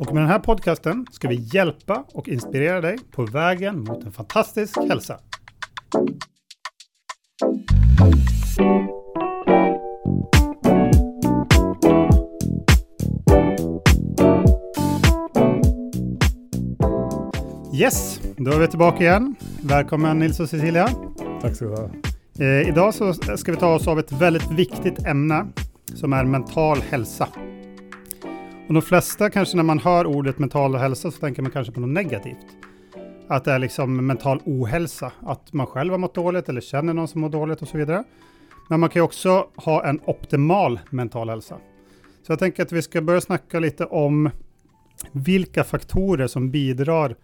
Och med den här podcasten ska vi hjälpa och inspirera dig på vägen mot en fantastisk hälsa. Yes, då är vi tillbaka igen. Välkommen Nils och Cecilia. Tack ska du ha. Eh, idag så ska vi ta oss av ett väldigt viktigt ämne som är mental hälsa. Och de flesta kanske när man hör ordet mental hälsa så tänker man kanske på något negativt. Att det är liksom mental ohälsa, att man själv har mått dåligt eller känner någon som mår dåligt och så vidare. Men man kan ju också ha en optimal mental hälsa. Så jag tänker att vi ska börja snacka lite om vilka faktorer som bidrar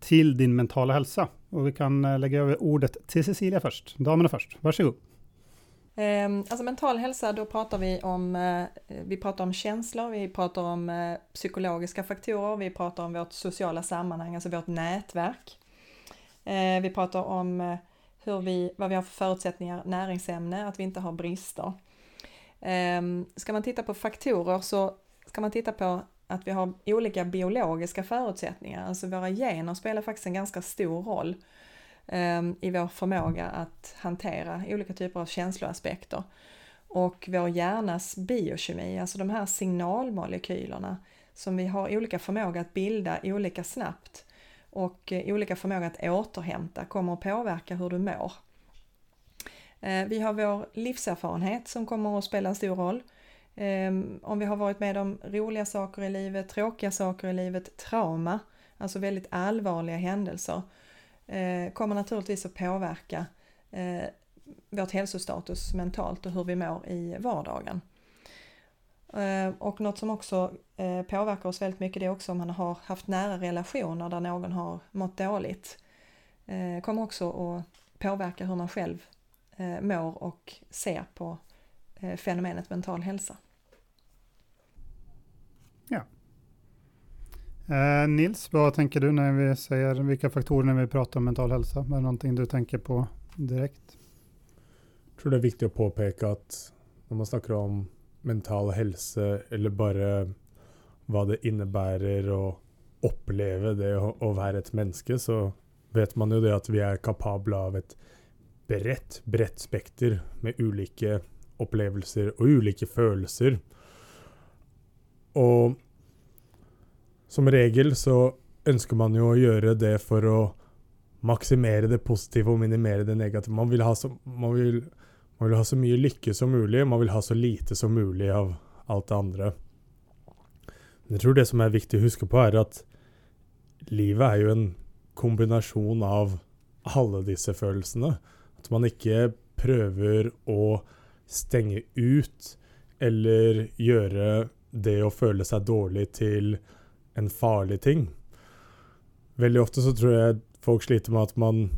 till din mentala hälsa. Och vi kan eh, lägga över ordet till Cecilia först. Damerna först. Varsågod. Ehm, alltså mental hälsa, då pratar vi om, eh, vi pratar om känslor, vi pratar om eh, psykologiska faktorer, vi pratar om vårt sociala sammanhang, alltså vårt nätverk. Eh, vi pratar om hur vi, vad vi har för förutsättningar, näringsämne, att vi inte har brister. Ehm, ska man titta på faktorer så ska man titta på att vi har olika biologiska förutsättningar, alltså våra gener spelar faktiskt en ganska stor roll Ehm, i vår förmåga att hantera olika typer av känsloaspekter. Och vår hjärnas biokemi, alltså de här signalmolekylerna som vi har olika förmåga att bilda olika snabbt och eh, olika förmåga att återhämta kommer att påverka hur du mår. Eh, vi har vår livserfarenhet som kommer att spela en stor roll. Ehm, om vi har varit med om roliga saker i livet, tråkiga saker i livet, trauma, alltså väldigt allvarliga händelser, Eh, kommer naturligtvis att påverka eh, vårt hälsostatus mentalt och hur vi mår i vardagen. Eh, och något som också eh, påverkar oss väldigt mycket det är också om man har haft nära relationer där någon har mått dåligt. Eh, kommer också att påverka hur man själv mår och ser på Eh, fenomenet mental hälsa. Ja. Eh, Nils, vad tänker du när vi säger vilka faktorer när vi pratar om mental hälsa? Är det någonting du tänker på direkt? Jag tror det är viktigt att påpeka att när man snackar om mental hälsa eller bara vad det innebär att uppleva det och vara ett människa så vet man ju det att vi är kapabla av ett brett, brett spekter med olika upplevelser och olika känslor. Och som regel så önskar man ju att göra det för att maximera det positiva och minimera det negativa. Man vill ha så, man vill, man vill ha så mycket lycka som möjligt, man vill ha så lite som möjligt av allt det andra. Men jag tror det som är viktigt att huska på är att livet är ju en kombination av alla dessa känslor. Att man inte prövar att stänga ut eller göra det att føle sig dålig till en farlig ting. Väldigt ofta så tror jag folk sliter med att man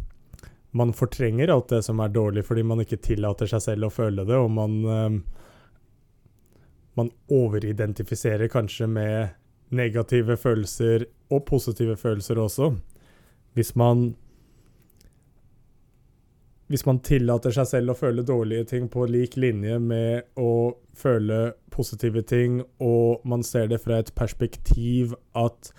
man fortrenger allt det som är dåligt för man inte tillåter sig själv att känna det og man eh, man overidentifiserer kanske med negativa känslor och positiva känslor också. Hvis man hvis man tillater seg selv å føle dårlige ting på lik linje med å føle positive ting, og man ser det fra et perspektiv at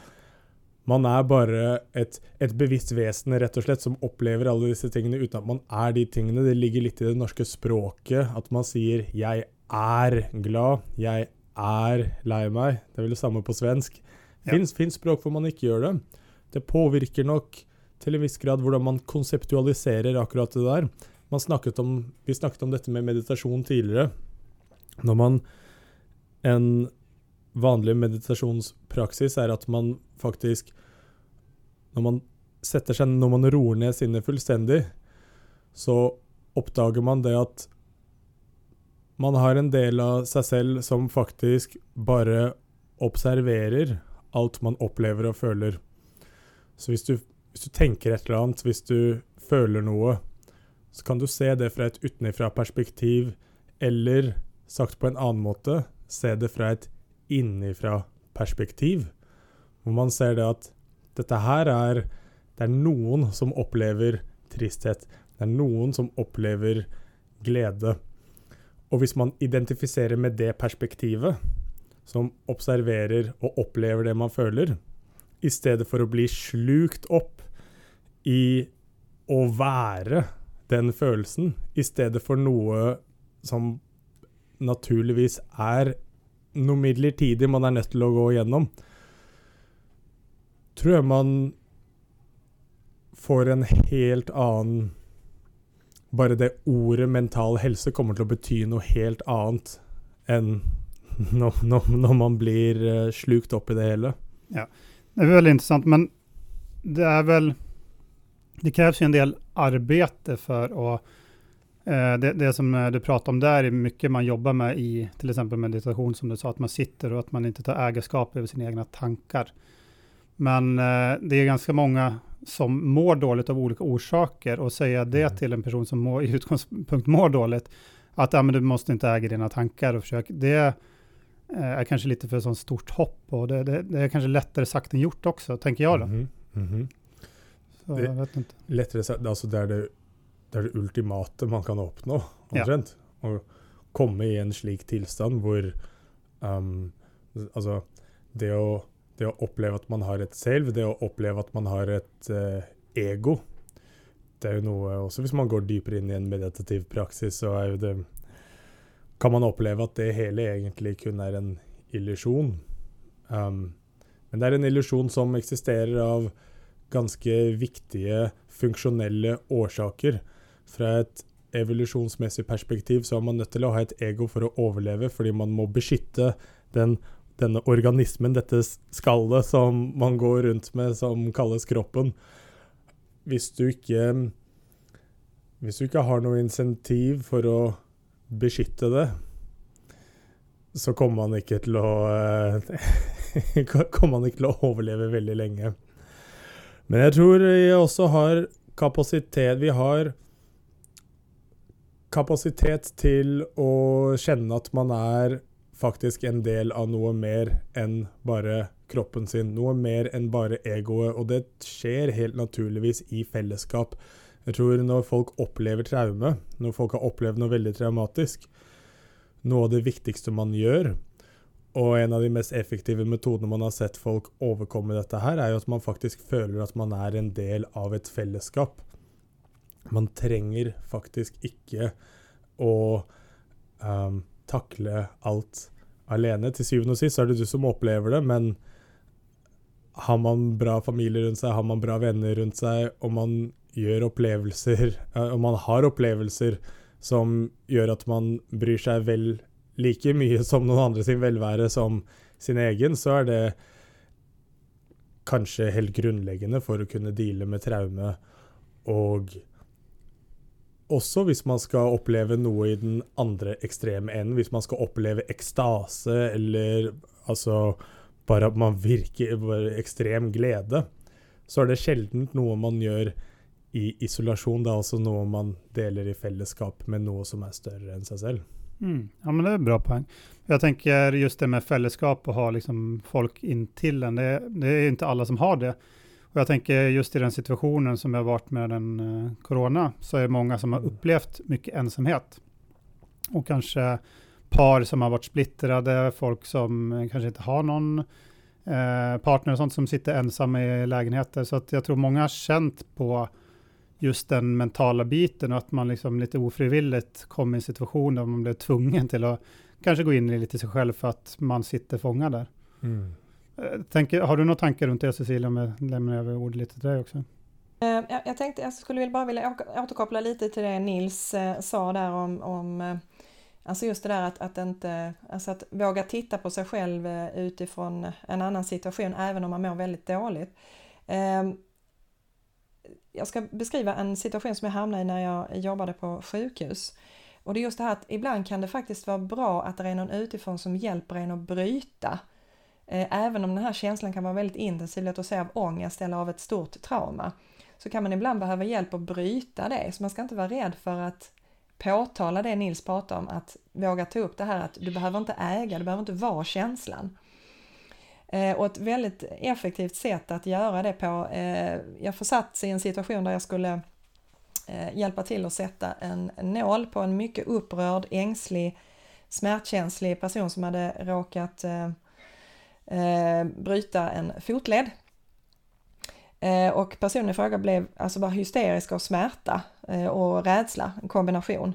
man er bare et, et bevisst vesen rett og slett, som opplever alle disse tingene uten at man er de tingene. Det ligger litt i det norske språket at man sier 'jeg er glad', 'jeg er lei meg'. Det er vel det samme på svensk. Det ja. fins språk hvor man ikke gjør det. Det påvirker nok til en viss grad hvordan man konseptualiserer akkurat det der. Man snakket om, vi snakket om dette med meditasjon tidligere. Når man En vanlig meditasjonspraksis er at man faktisk Når man setter seg Når man roer ned sinnet fullstendig, så oppdager man det at man har en del av seg selv som faktisk bare observerer alt man opplever og føler. Så hvis du, hvis du tenker et eller annet, hvis du føler noe, så kan du se det fra et utenfra-perspektiv, eller sagt på en annen måte, se det fra et innifra-perspektiv. Hvor man ser det at dette her er Det er noen som opplever tristhet. Det er noen som opplever glede. Og hvis man identifiserer med det perspektivet, som observerer og opplever det man føler, i stedet for å bli slukt opp i å være den følelsen, i stedet for noe som naturligvis er noe midlertidig man er nødt til å gå gjennom, tror jeg man får en helt annen Bare det ordet mental helse kommer til å bety noe helt annet enn når, når, når man blir eh, slukt opp i det hele. Det är väldigt intressant, men det är väl, det krävs ju en del arbete för att eh, det, det som eh, du pratar om där är mycket man jobbar med i till exempel meditation som du sa, att man sitter och att man inte tar ägarskap över sina egna tankar. Men eh, det är ganska många som mår dåligt av olika orsaker och säga det Mm. till en person som mår, i utgångspunkt mår dåligt, att ja, men du måste inte äga dina tankar och försök, det är kanske lite för sånt stort hopp och det, det, det är kanske lättare sagt än gjort också, tänker jag då. Mhm, mhm. Så Det- jag vet inte. lettere sagt, altså det er det, er det ultimate man kan oppnå, Ja. omtrent. Å komme i en slik tilstand hvor um, Altså, det å, det å oppleve at man har et selv, det å oppleve at man har et eh, ego Det er jo noe Også hvis man går dypere inn i en meditativ praksis, så jo det Kan man oppleve at det hele egentlig kun er en illusjon. Um, men det er en illusjon som eksisterer av ganske viktige funksjonelle årsaker. Fra et evolusjonsmessig perspektiv så er man nødt til å ha et ego for å overleve, fordi man må beskytte den, denne organismen, dette skallet som man går rundt med, som kalles kroppen. Hvis du ikke Hvis du ikke har noe insentiv for å beskytte det, så kommer man ikke til å eh, kommer man ikke til å overleve veldig lenge. Men jag tror vi också har kapacitet Vi har kapacitet till att känna att man är faktiskt en del av något mer än bara kroppen sin. Något mer än bara egoet. Och det sker helt naturligtvis i fällskap. Jag tror när folk upplever trauma, när folk har upplevt något väldigt traumatiskt, något av det viktigaste man gör, och en av de mest effektiva metoderna man har sett folk överkomma detta här är ju att man faktiskt känner att man är en del av ett fällskap. Man tränger faktiskt inte att um, ehm, tackla allt alene. Till syvende och sist är det du som upplever det, men har man bra familj runt sig, har man bra vänner runt sig, och man gör upplevelser, eh, om man har upplevelser som gör att man bryr sig väl like mye som noen andre sin velvære som sin egen, så er det kanskje helt grunnleggende for å kunne deale med traume. Og også hvis man skal oppleve noe i den andre ekstreme enden, hvis man skal oppleve ekstase eller altså bare at man virker bare ekstrem glede, så er det sjelden noe man gjør i isolasjon. Det er også noe man deler i fellesskap med noe som er større enn seg selv. Mm. Ja, men det är en bra poäng. Jag tänker just det med fällskap och ha liksom folk intill en, det, det är inte alla som har det. Och jag tänker just i den situationen som jag har varit med den eh, corona, så är det många som har Mm. upplevt mycket ensamhet. Och kanske par som har varit splittrade, folk som eh, kanske inte har någon eh, partner och sånt som sitter ensamma i lägenheter. Så att jag tror många har känt på just den mentala biten och att man liksom lite ofrivilligt kom i en situation där man blev tvungen till att kanske gå in i lite sig själv för att man sitter fångad där. Eh, Tänker, har du några tankar runt det Cecilia, om jag lämnar över ordet lite till dig också? Eh, Jag, jag tänkte jag skulle väl bara vilja återkoppla lite till det Nils eh, sa där om, om alltså just det där att, att inte, alltså att våga titta på sig själv utifrån en annan situation även om man mår väldigt dåligt. Jag ska beskriva en situation som jag hamnade i när jag jobbade på sjukhus. Och det är just det här att ibland kan det faktiskt vara bra att det är någon utifrån som hjälper en att bryta eh, även om den här känslan kan vara väldigt intensiv, låt oss säga av ångest eller av ett stort trauma, så kan man ibland behöva hjälp att bryta det. Så man ska inte vara rädd för att påtala det Nils pratar om, att våga ta upp det här att du behöver inte äga, du behöver inte vara känslan. Eh, och ett väldigt effektivt sätt att göra det på, eh, jag försatts i en situation där jag skulle eh, hjälpa till att sätta en, nål på en mycket upprörd, ängslig, smärtkänslig person som hade råkat eh, bryta en fotled. Eh, och personen i fråga blev alltså bara hysterisk av smärta eh, och rädsla, en kombination.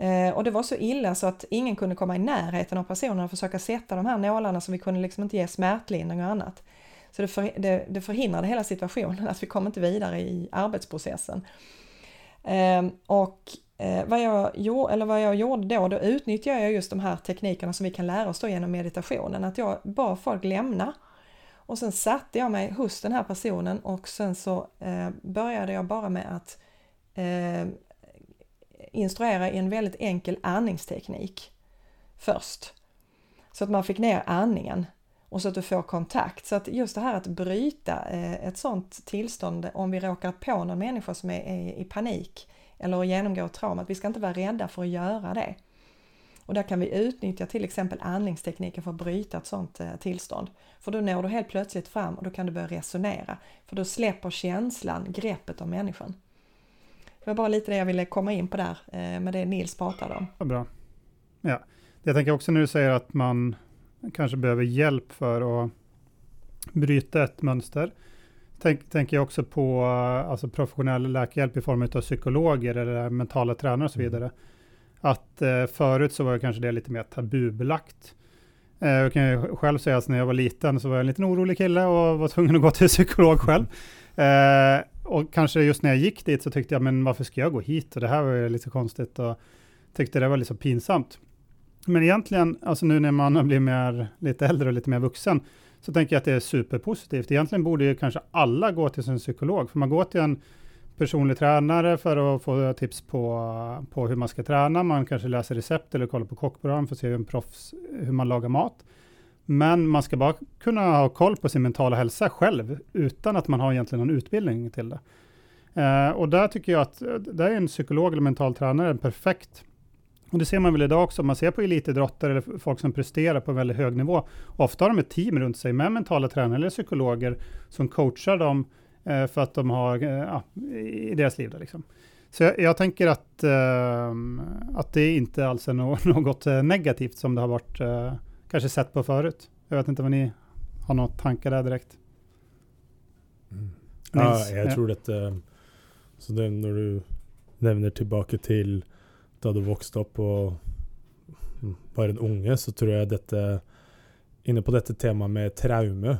Eh, och det var så illa så att ingen kunde komma i närheten av personen och försöka sätta de här nålarna så vi kunde liksom inte ge smärtlindring och annat. Så det, för, det, det förhindrade hela situationen, att vi kom inte vidare i arbetsprocessen. Eh, och eh, vad, jag gjorde, eller vad jag gjorde då, då utnyttjade jag just de här teknikerna som vi kan lära oss då genom meditationen, att jag bad folk lämna och sen satte jag mig hos den här personen och sen så eh, började jag bara med att eh, instruera i en väldigt enkel andningsteknik först. Så att man fick ner andningen och så att du får kontakt. Så att just det här att bryta eh, ett sådant tillstånd om vi råkar på någon människa som är i panik eller genomgår trauma, att vi ska inte vara rädda för att göra det. Och där kan vi utnyttja till exempel andningstekniken för att bryta ett sådant eh, tillstånd. För då når du helt plötsligt fram och då kan du börja resonera. För då släpper känslan greppet om människan. Det var bara lite det jag ville komma in på där eh, med det Nils pratade om. Ja, bra. Ja. Jag tänker också när du säger att man kanske behöver hjälp för att bryta ett mönster. Tänk, tänker jag också på alltså professionell läkarhjälp i form av psykologer eller mentala tränare och så mm. vidare. Att eh, förut så var kanske det lite mer tabubelagt. Eh, jag kan ju själv säga att när jag var liten så var jag en liten orolig kille och var tvungen att gå till psykolog själv. Eh, och kanske just när jag gick dit så tyckte jag, men varför ska jag gå hit? Och det här var ju lite konstigt och tyckte det var lite pinsamt. Men egentligen, alltså nu när man har blivit mer, lite äldre och lite mer vuxen, så tänker jag att det är superpositivt. Egentligen borde ju kanske alla gå till sin psykolog, för man går till en personlig tränare för att få tips på, på hur man ska träna. Man kanske läser recept eller kollar på kockprogram för att se hur, en proffs, hur man lagar mat. Men man ska bara kunna ha koll på sin mentala hälsa själv utan att man har egentligen någon utbildning till det. Eh, och där tycker jag att eh, där är en psykolog eller mental tränare en perfekt och det ser man väl idag också, om man ser på elitidrottare eller folk som presterar på väldigt hög nivå. Ofta har de ett team runt sig med mentala tränare eller psykologer som coachar dem eh, för att de har, eh, ja, i deras liv. Där, liksom. Så jag, jag, tänker att, eh, att det inte alls är no något eh, negativt som det har varit eh, kanske sett på förut. Jag vet inte vad ni har några tankar där direkt? Mm. Ja, jag tror att så det, när du nämner tillbaka till da du vokste opp og var en unge, så tror jeg dette Inne på dette temaet med traume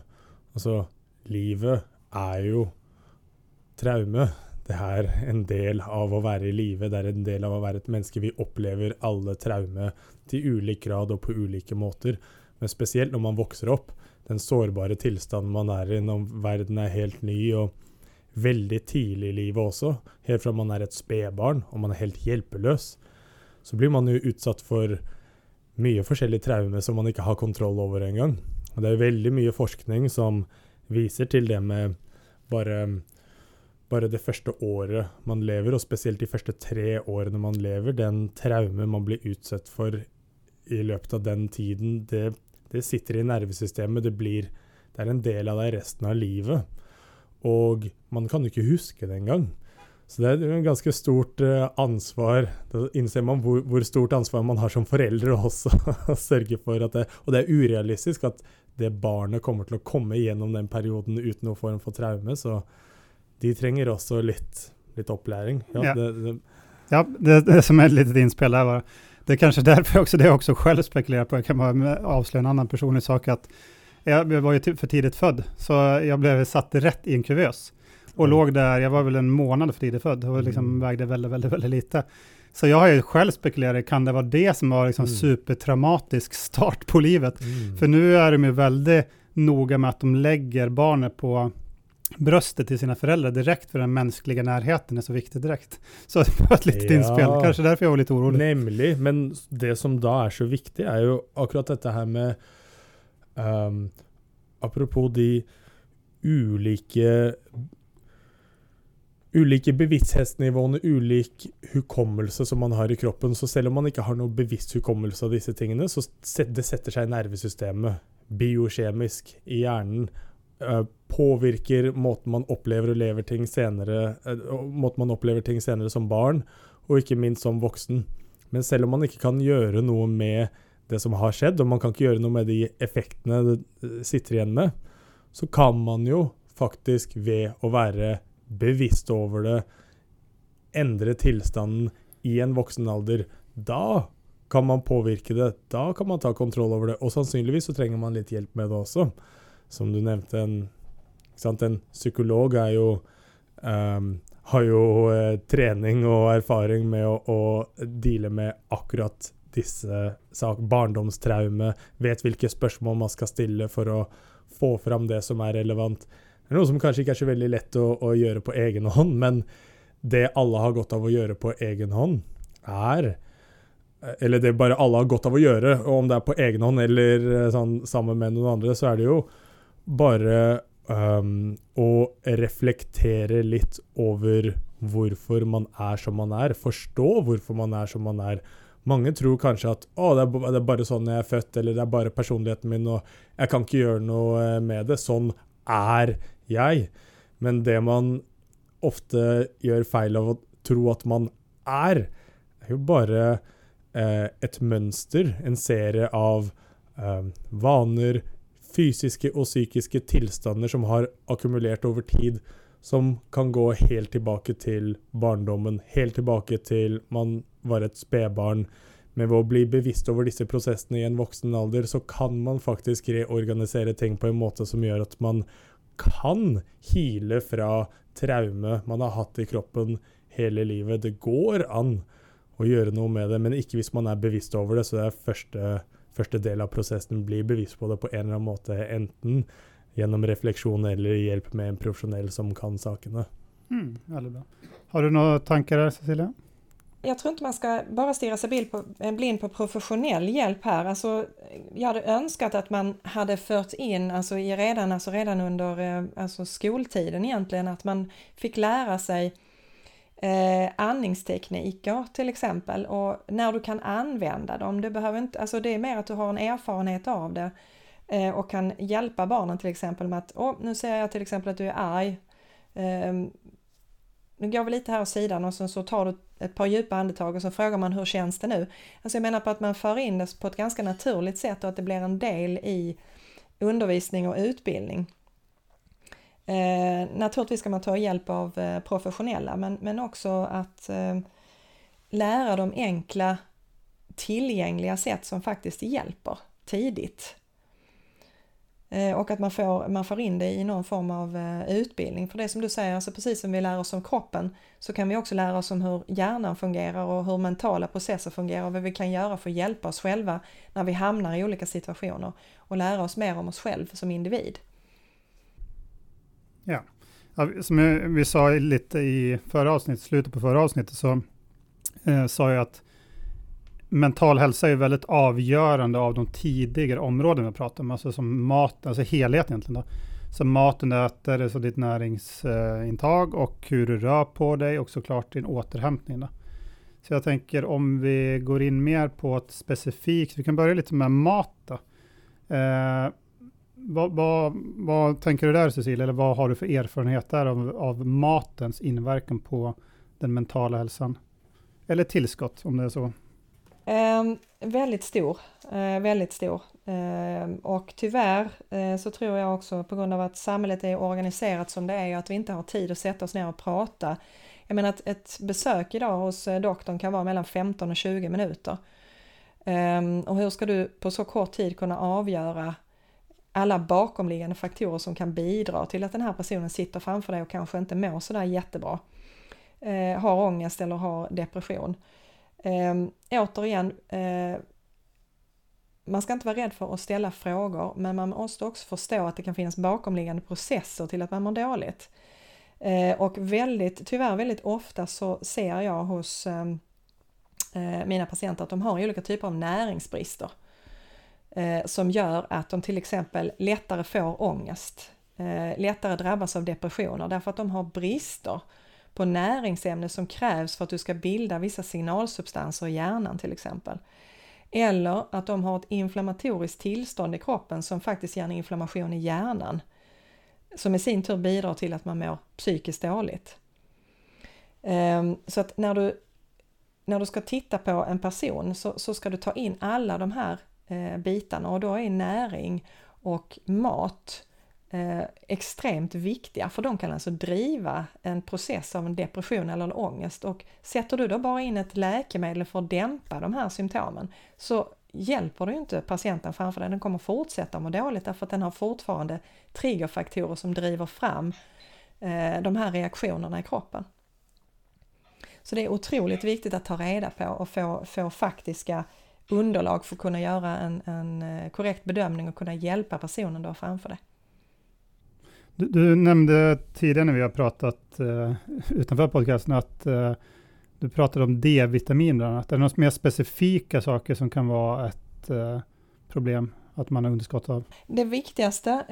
Altså, livet er jo traume. Det er en del av å være i live. Det er en del av å være et menneske. Vi opplever alle traume til ulik grad og på ulike måter. Men spesielt når man vokser opp, den sårbare tilstanden man er i når verden er helt ny, og veldig tidlig i livet også, helt fra man er et spedbarn og man er helt hjelpeløs, så blir man jo utsatt for mye forskjellig traume som man ikke har kontroll over engang. Og det er veldig mye forskning som viser til det med bare, bare det første året man lever, og spesielt de første tre årene man lever, den traume man blir utsatt for i løpet av den tiden, det, det sitter i nervesystemet. Det, blir, det er en del av deg resten av livet. Og man kan jo ikke huske det engang. Så det er et ganske stort eh, ansvar. Da innser man hvor, hvor, stort ansvar man har som foreldre også. sørge for at det, Og det er urealistisk at det barnet kommer til å komme gjennom den perioden uten noen form for traume. Så de trenger også litt, litt opplæring. Ja, ja. Det, det, ja det, det, som är litet inspel där var, det är kanske därför också det jag också själv spekulerar på, jag kan bara avslöja en annan personlig sak, att jag var ju för tidigt född, så jag blev satt rätt i en kuvös och mm. låg där, jag var väl en månad för tidigt född och liksom mm. vägde väldigt, väldigt, väldigt lite. Så jag har ju själv spekulerat, kan det vara det som var liksom mm. supertraumatisk start på livet? Mm. För nu är de ju väldigt noga med att de lägger barnet på bröstet till sina föräldrar direkt för den mänskliga närheten är så viktig direkt. Så det var ett litet ja, inspel, kanske därför jag var lite orolig. Nämligen, men det som då är så viktigt är ju akkurat detta här med um, apropos de ulike ulike bevissthetsnivåene, ulik hukommelse som man har i kroppen. Så selv om man ikke har noe bevisst hukommelse av disse tingene, så det setter seg i nervesystemet, biokjemisk, i hjernen påvirker måten man opplever og lever ting senere, eh, måten man opplever ting senere som barn, og ikke minst som voksen. Men selv om man ikke kan gjøre noe med det som har skjedd, og man kan ikke gjøre noe med de effektene det eh, sitter igjen med, så kan man jo faktisk ved å være bevisst over det, endre tilstanden i en voksen alder, da kan man påvirke det. Da kan man ta kontroll over det. Og sannsynligvis så trenger man litt hjelp med det også. Som du nevnte, en, sant? en psykolog er jo um, har jo eh, trening og erfaring med å, å deale med akkurat disse sak, barndomstraume, vet hvilke spørsmål man skal stille for å få fram det som er relevant. Det er noe som kanskje ikke er så veldig lett å, å gjøre på egen hånd, men det alle har godt av å gjøre på egen hånd, er eh, Eller det bare alle har godt av å gjøre, og om det er på egen hånd eller eh, sånn, sammen med noen andre, så er det jo bare um, og reflektere litt over hvorfor man er som man er. Forstå hvorfor man er som man er. Mange tror kanskje at å, det er, det er bare sånn jeg er født, eller det er bare personligheten min, og jeg kan ikke gjøre noe eh, med det. Sånn er jeg. Men det man ofte gjør feil av å tro at man er, er jo bare eh, et mønster, en serie av eh, vaner, fysiske og psykiske tilstander som har akkumulert over tid, som kan gå helt tilbake til barndommen, helt tilbake til man var et spedbarn. Men ved å bli bevisst over disse prosessene i en voksen alder, så kan man faktisk reorganisere ting på en måte som gjør at man kan hile fra traume man har hatt i kroppen hele livet. Det går an å gjøre noe med det, men ikke hvis man er bevisst over det. Så det er første, første del av prosessen. Bli bevisst på det på en eller annen måte, enten gjennom refleksjon eller hjelp med en profesjonell som kan sakene. Mm, veldig bra. Har du några tankar där Cecilia? Jag tror inte man ska bara stirra sig blind på, eh, blind på professionell hjälp här. Alltså, jag hade önskat att man hade fört in, alltså i redan, alltså redan under eh, alltså skoltiden egentligen, att man fick lära sig eh, andningstekniker till exempel och när du kan använda dem. Det, behöver inte, alltså det är mer att du har en erfarenhet av det eh, och kan hjälpa barnen till exempel med att oh, nu ser jag till exempel att du är arg. Eh, nu går vi lite här åt sidan och sen så tar du ett par djupa andetag och så frågar man hur känns det nu? Alltså jag menar på att man för in det på ett ganska naturligt sätt och att det blir en del i undervisning och utbildning. Eh, naturligtvis ska man ta hjälp av eh, professionella men, men också att eh, lära dem enkla tillgängliga sätt som faktiskt hjälper tidigt. Eh, och att man får, man får in det i någon form av eh, utbildning. För det som du säger, alltså precis som vi lär oss om kroppen så kan vi också lära oss om hur hjärnan fungerar och hur mentala processer fungerar och vad vi kan göra för att hjälpa oss själva när vi hamnar i olika situationer och lära oss mer om oss själva som individ. Ja. ja som vi sa lite i förra avsnittet, slutet på förra avsnittet, så eh, sa jag att mental hälsa är väldigt avgörande av de tidigare områden vi pratar om, alltså som mat, alltså helhet egentligen. Då. Så maten du äter, alltså ditt näringsintag och hur du rör på dig och såklart din återhämtning. Då. Så jag tänker om vi går in mer på ett specifikt, vi kan börja lite med mat då. Eh, vad, vad, vad, tänker du där Cecilia, eller vad har du för erfarenheter av, av matens inverkan på den mentala hälsan? Eller tillskott om det är så. Eh, väldigt stor, eh, väldigt stor. Eh, och tyvärr eh, så tror jag också på grund av att samhället är organiserat som det är och att vi inte har tid att sätta oss ner och prata. Jag menar att ett besök idag hos eh, doktorn kan vara mellan 15 och 20 minuter. Ehm, och hur ska du på så kort tid kunna avgöra alla bakomliggande faktorer som kan bidra till att den här personen sitter framför dig och kanske inte mår sådär jättebra. Eh, har ångest eller har depression. Eh, återigen, eh, man ska inte vara rädd för att ställa frågor men man måste också förstå att det kan finnas bakomliggande processer till att man mår dåligt. Eh, och väldigt, tyvärr väldigt ofta så ser jag hos ehm, eh, mina patienter att de har olika typer av näringsbrister eh, som gör att de till exempel lättare får ångest, eh, lättare drabbas av depressioner därför att de har brister på näringsämnen som krävs för att du ska bilda vissa signalsubstanser i hjärnan till exempel. Eller att de har ett inflammatoriskt tillstånd i kroppen som faktiskt ger en inflammation i hjärnan som i sin tur bidrar till att man mår psykiskt dåligt. Ehm, så att när du, när du ska titta på en person så, så ska du ta in alla de här Eh, bitarna och då är näring och mat eh, extremt viktiga för de kan alltså driva en process av en depression eller en ångest och sätter du då bara in ett läkemedel för att dämpa de här symptomen så hjälper du inte patienten framför dig. Den kommer fortsätta må dåligt därför att den har fortfarande triggerfaktorer som driver fram eh, de här reaktionerna i kroppen. Så det är otroligt viktigt att ta reda på och få, få faktiska underlag för att kunna göra en, en eh, korrekt bedömning och kunna hjälpa personen då framför dig. Du, du, nämnde tidigare när vi har pratat uh, utanför podcasten att uh, du pratade om D-vitamin bland annat. Är det några mer specifika saker som kan vara ett uh, problem att man har underskott av? Det viktigaste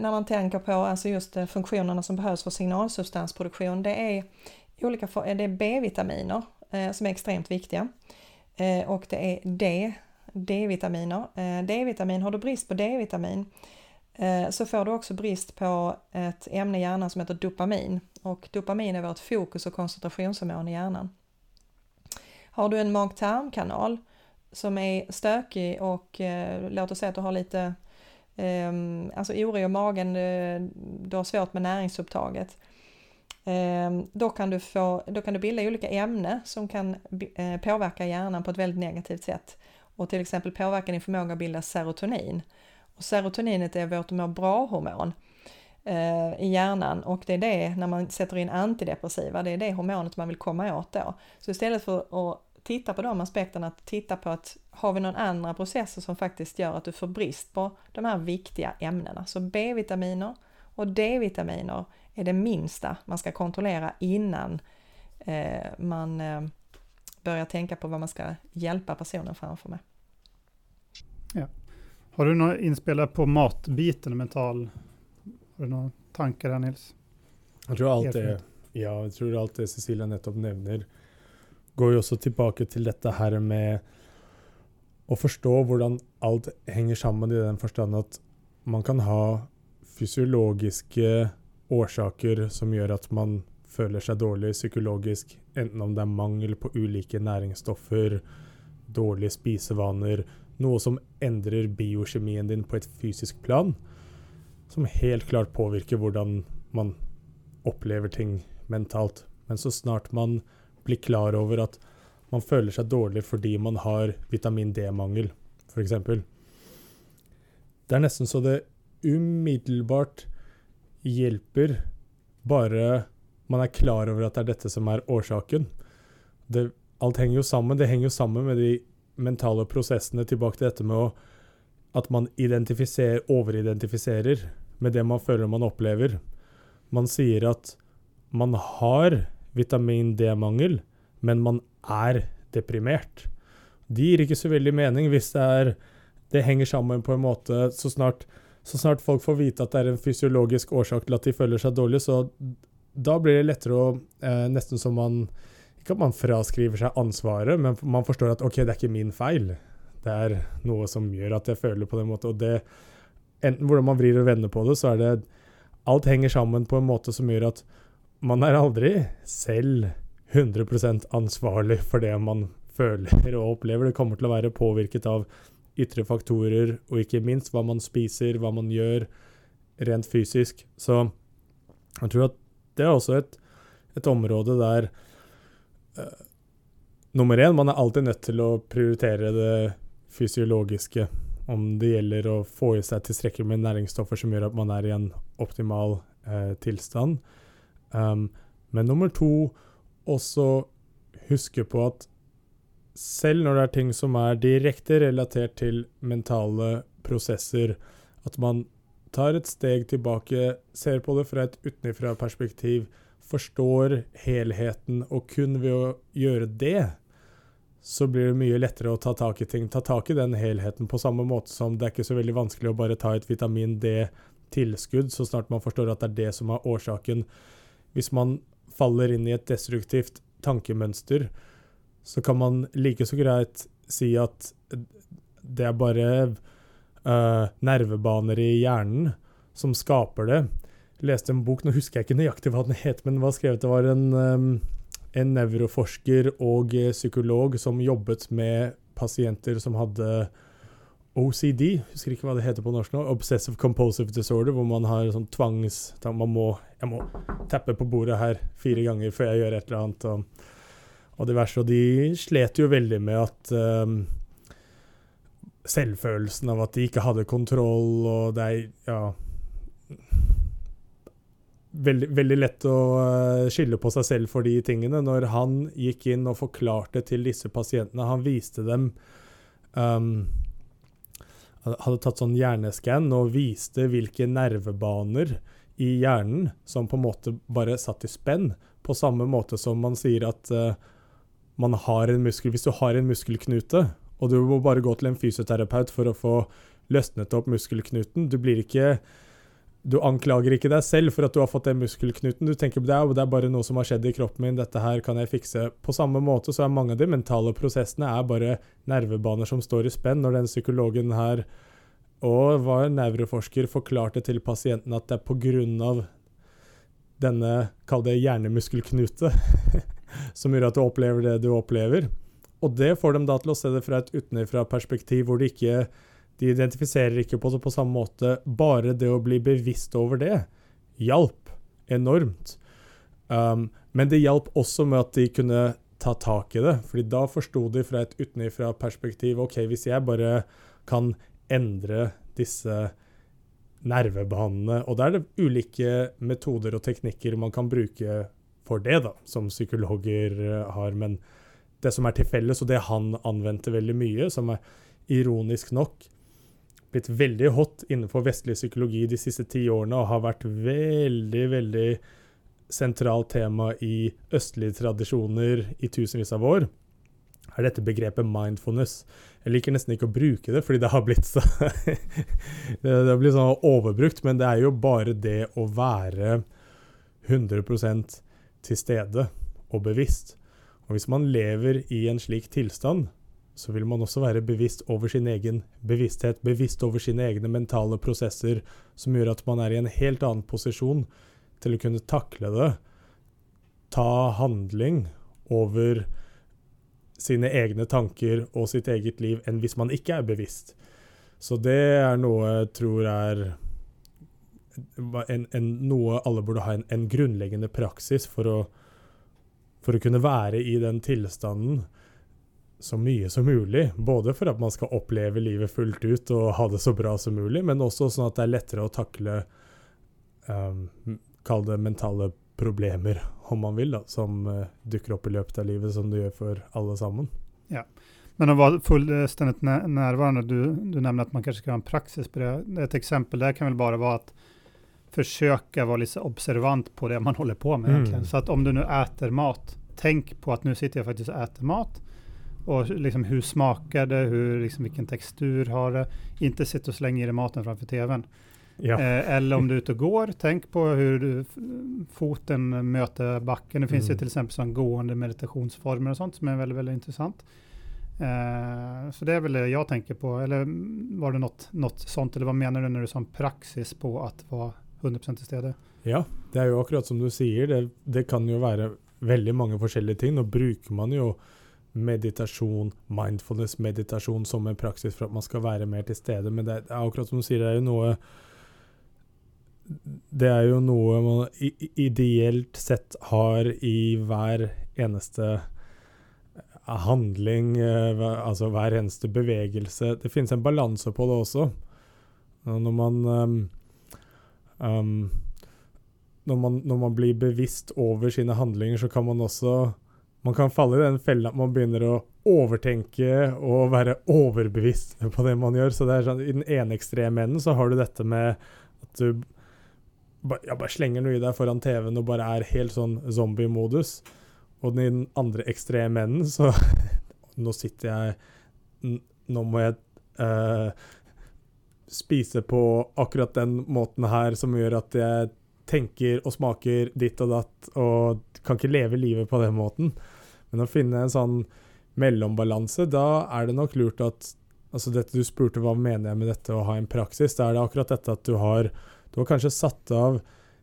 när man tänker på alltså just funktionerna som behövs för signalsubstansproduktion det är olika det är B-vitaminer som är extremt viktiga Eh, och det är D, D-vitaminer. Eh, D-vitamin, har du brist på D-vitamin Eh, så får du också brist på ett ämne i hjärnan som heter dopamin och dopamin är vårt fokus och koncentrationshormon i hjärnan. Har du en mag-tarmkanal som är stökig och eh, låt oss säga att du har lite eh, alltså oro i magen, eh, du har svårt med näringsupptaget. Ehm, då, kan du få, då kan du bilda olika ämnen som kan eh, påverka hjärnan på ett väldigt negativt sätt och till exempel påverka din förmåga att bilda serotonin. Och serotoninet är vårt må bra-hormon eh, i hjärnan och det är det, när man sätter in antidepressiva, det är det hormonet man vill komma åt då. Så istället för att titta på de aspekterna, att titta på att har vi någon andra processer som faktiskt gör att du får brist på de här viktiga ämnena. Så B-vitaminer och D-vitaminer är det minsta man ska kontrollera innan eh, man eh, börjar tänka på vad man ska hjälpa personen framför med. Ja. Har du några inspelat på matbiten och mental? Har du några tankar där Nils? Jag tror allt det, ja, jag tror allt det Cecilia nettopp nevner går ju också tillbaka till detta här med att förstå hur allt hänger samman i den förstånd att man kan ha fysiologiska orsaker som gör att man føler sig dålig psykologiskt, enten om det är mangel på olika näringsstoffer, dåliga spisevanor, något som ändrar biokemin din på ett fysiskt plan. Som helt klart påverkar hur man upplever ting mentalt. Men så snart man blir klar över att man känner sig dålig för man har vitamin D-mangel, för exempel. Det är nästan så det omedelbart hjälper bara man är klar över att det är detta som är orsaken. Det, allt hänger ju samman. Det hänger ju samman med de mentala processerna tillbaka till detta med att, man identificerar, överidentifierar med det man känner man upplever. Man säger att man har vitamin D-mangel, men man är deprimerad. Det ger inte så väldigt mening hvis det det hänger samman på en måte så snart så snart folk får veta att det är en fysiologisk orsak till att de känner sig dåliga så då blir det lättare att eh, nästan som man Ikke at man fraskriver seg ansvaret, men man forstår at ok, det er ikke min feil. Det er noe som gjør at jeg føler på den måten. Og det, enten hvordan man vrir og vender på det, så er det Alt henger sammen på en måte som gjør at man er aldri selv 100% ansvarlig for det man føler og opplever. Det kommer til å være påvirket av yttre faktorer, och inte minst vad man spiser, vad man gör rent fysiskt. Så jag tror att det är också ett, ett område där uh, Nummer en, man är alltid nött till att prioritera det fysiologiska Om det gäller att få i sig tillräckligt med näringsstoffer som gör att man är i en optimal uh, tillstånd. Um, men nummer två, också huska på att selv når det er ting som er direkte relatert til mentale prosesser, at man tar et steg tilbake, ser på det fra et utenfra-perspektiv, förstår helheten och kun ved å gjøre det, så blir det mye lettere å ta tak i ting. Ta tak i den helheten på samme måte som det er ikke så veldig vanskelig å bare ta et vitamin D-tilskudd så snart man forstår at det er det som er årsaken. Hvis man faller inn i et destruktivt tankemønster, så kan man like så greit si at det er bare uh, nervebaner i hjernen som skaper det. Jeg leste en bok, nå husker jeg ikke nøyaktig hva den het, men vad var skrevet det var en um, en nevroforsker og psykolog som jobbet med pasienter som hadde OCD, husker ikke hva det heter på norsk nå, Obsessive Compulsive Disorder, hvor man har sånn tvangs... Man må, jeg må tappe på bordet her fire ganger før jeg gjør et eller annet. Og, og diverse. Og de slet jo veldig med at um, Selvfølelsen av at de ikke hadde kontroll, og det er Ja veldig, veldig, lett å eh, skylde på seg selv for de tingene. Når han gikk inn og forklarte til disse pasientene Han viste dem um, Hadde tatt sånn hjerneskann og viste hvilke nervebaner i hjernen som på en måte bare satt i spenn. På samme måte som man sier at uh, man har en muskel Hvis du har en muskelknute, og du må bare gå til en fysioterapeut for å få løsnet opp muskelknuten Du blir ikke du anklager ikke deg selv for at du har fått den muskelknuten. Du tenker det det er bare noe som har skjedd i kroppen min, dette her kan jeg fikse. På samme måte så er mange av de mentale prosessene er bare nervebaner som står i spenn. Når den psykologen her og var nevroforsker forklarte til pasienten at det er pga. denne, kall det hjernemuskelknute, som gjør at du opplever det du opplever. Og det får dem da til å se det fra et utenfra perspektiv, hvor de ikke de identifiserer ikke på det på samme måte. Bare det å bli bevisst over det hjalp enormt. Um, men det hjalp også med at de kunne ta tak i det. fordi da forsto de fra et utenfra perspektiv OK, hvis jeg bare kan endre disse nervebanene Og da er det ulike metoder og teknikker man kan bruke for det, da, som psykologer eh, har. Men det som er til felles, og det han anvendte veldig mye, som er ironisk nok blitt veldig hot innenfor vestlig psykologi de siste ti årene og har vært veldig, veldig sentralt tema i østlige tradisjoner i tusenvis av år, er dette begrepet mindfulness. Jeg liker nesten ikke å bruke det, fordi det har blitt så Det har blitt sånn overbrukt, men det er jo bare det å være 100 til stede og bevisst. Og hvis man lever i en slik tilstand, så vil man også være bevisst over sin egen bevissthet, bevisst over sine egne mentale prosesser, som gjør at man er i en helt annen posisjon til å kunne takle det, ta handling over sine egne tanker og sitt eget liv, enn hvis man ikke er bevisst. Så det er noe jeg tror er en, en, noe alle burde ha en, en grunnleggende praksis for å, for å kunne være i den tilstanden så mye som mulig. Både for at man skal oppleve livet fullt ut og ha det så bra som mulig, men også sånn at det er lettere å takle um, Kall det mentale problemer, om man vil, da, som uh, dukker opp i løpet av livet, som det gjør for alle sammen. Ja. Men å være fullstendig nærværende, du, du nevner at man kanskje skal ha en praksis på det. Et eksempel der kan vel bare være at forsøke å være litt observant på det man holder på med. Mm. Så at om du nå spiser mat, tenk på at nå sitter jeg faktisk og spiser mat. Och liksom hur smakar det, hur, liksom, vilken textur har det. Inte sitta och slänga i dig maten framför tvn. Ja. Eh, eller om du är ute och går, tänk på hur du, foten möter backen. Det finns mm. ju till exempel sån gående meditationsformer och sånt som är väldigt, väldigt intressant. Eh, så det är väl det jag tänker på. Eller var det något, något sånt? Eller vad menar du när du sa praxis på att vara 100% til stede? Ja, det er jo akkurat som du sier. Det, det kan jo være veldig mange forskjellige ting. Nå bruker man jo meditasjon, mindfulness-meditasjon som en praksis for at man skal være mer til stede. Men det er akkurat som du sier, det er jo noe Det er jo noe man ideelt sett har i hver eneste handling, eh, altså hver eneste bevegelse. Det finnes en balanse på det også. Når man ehm, um, når man, når man blir bevisst over sine handlinger, så kan man også man kan falle i den fella at man begynner å overtenke og være overbevisst på det man gjør. Så det er sånn, I den ene ekstreme enden så har du dette med at du ja, bare slenger noe i deg foran TV-en og bare er helt sånn zombie-modus. Og i den andre ekstreme enden så nå sitter jeg Nå må jeg uh, spise på akkurat den måten her som gjør at jeg tenker og smaker ditt og datt, og kan ikke leve livet på den måten. Men å finne en sånn mellombalanse, da er det nok lurt at Altså dette du spurte hva mener jeg med dette å ha en praksis, da er det akkurat dette at du har Du har kanskje satt av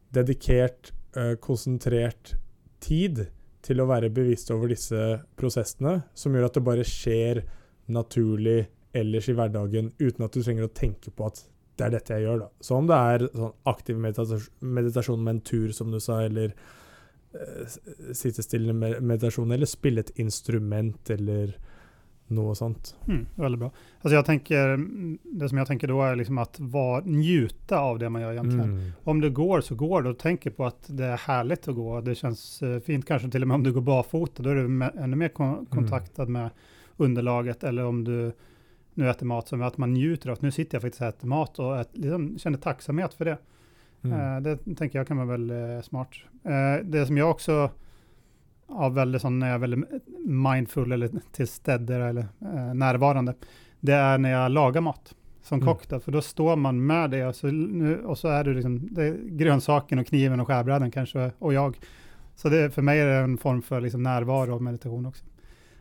dedikert, eh, konsentrert tid til å være bevisst over disse prosessene, som gjør at det bare skjer naturlig ellers i hverdagen uten at du trenger å tenke på at det er dette jeg gjør, da. Så om det er sånn aktiv meditas meditasjon med en tur, som du sa, eller eh, sitte stille med meditasjon, eller spille et instrument, eller noe sånt. Mm, väldigt bra. Alltså jag tänker, det som jag tänker då är liksom att var, njuta av det man gör egentligen. Mm. Om du går så går du och tänker på att det är härligt att gå. Det känns eh, fint kanske till och med om du går barfota. Då är du ännu mer kon kontaktad med underlaget. Eller om du nu äter mat som att man njuter av att nu sitter jag faktiskt och äter mat och ät, liksom, känner tacksamhet för det. Mm. Eh, det tänker jag kan vara väldigt smart. Eh, det som jag också har väldigt sån, när jag är väldigt mindful eller tillstäder eller eh, närvarande, det är när jag lagar mat som Mm. kock. Då, för då står man med det och så, nu, och så är det liksom det är grönsaken och kniven och skärbrädan kanske och jag. Så det, för mig är det en form för liksom närvaro och meditation också.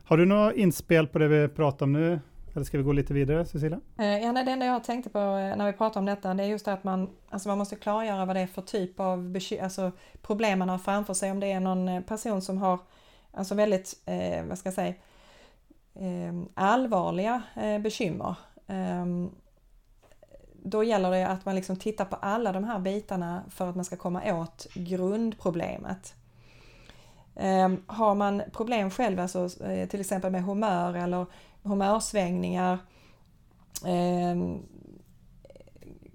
Har du något inspel på det vi pratar om nu? Eller ska vi gå lite vidare, Cecilia? Eh, ja, nej, det enda jag tänkte på eh, när vi pratar om detta det är just det att man, alltså man måste klargöra vad det är för typ av alltså problem man har framför sig. Om det är någon eh, person som har alltså väldigt, eh, vad ska jag säga, eh, allvarliga eh, bekymmer. Eh, då gäller det att man liksom tittar på alla de här bitarna för att man ska komma åt grundproblemet. Eh, har man problem själv, alltså eh, till exempel med humör eller humörsvängningar, eh,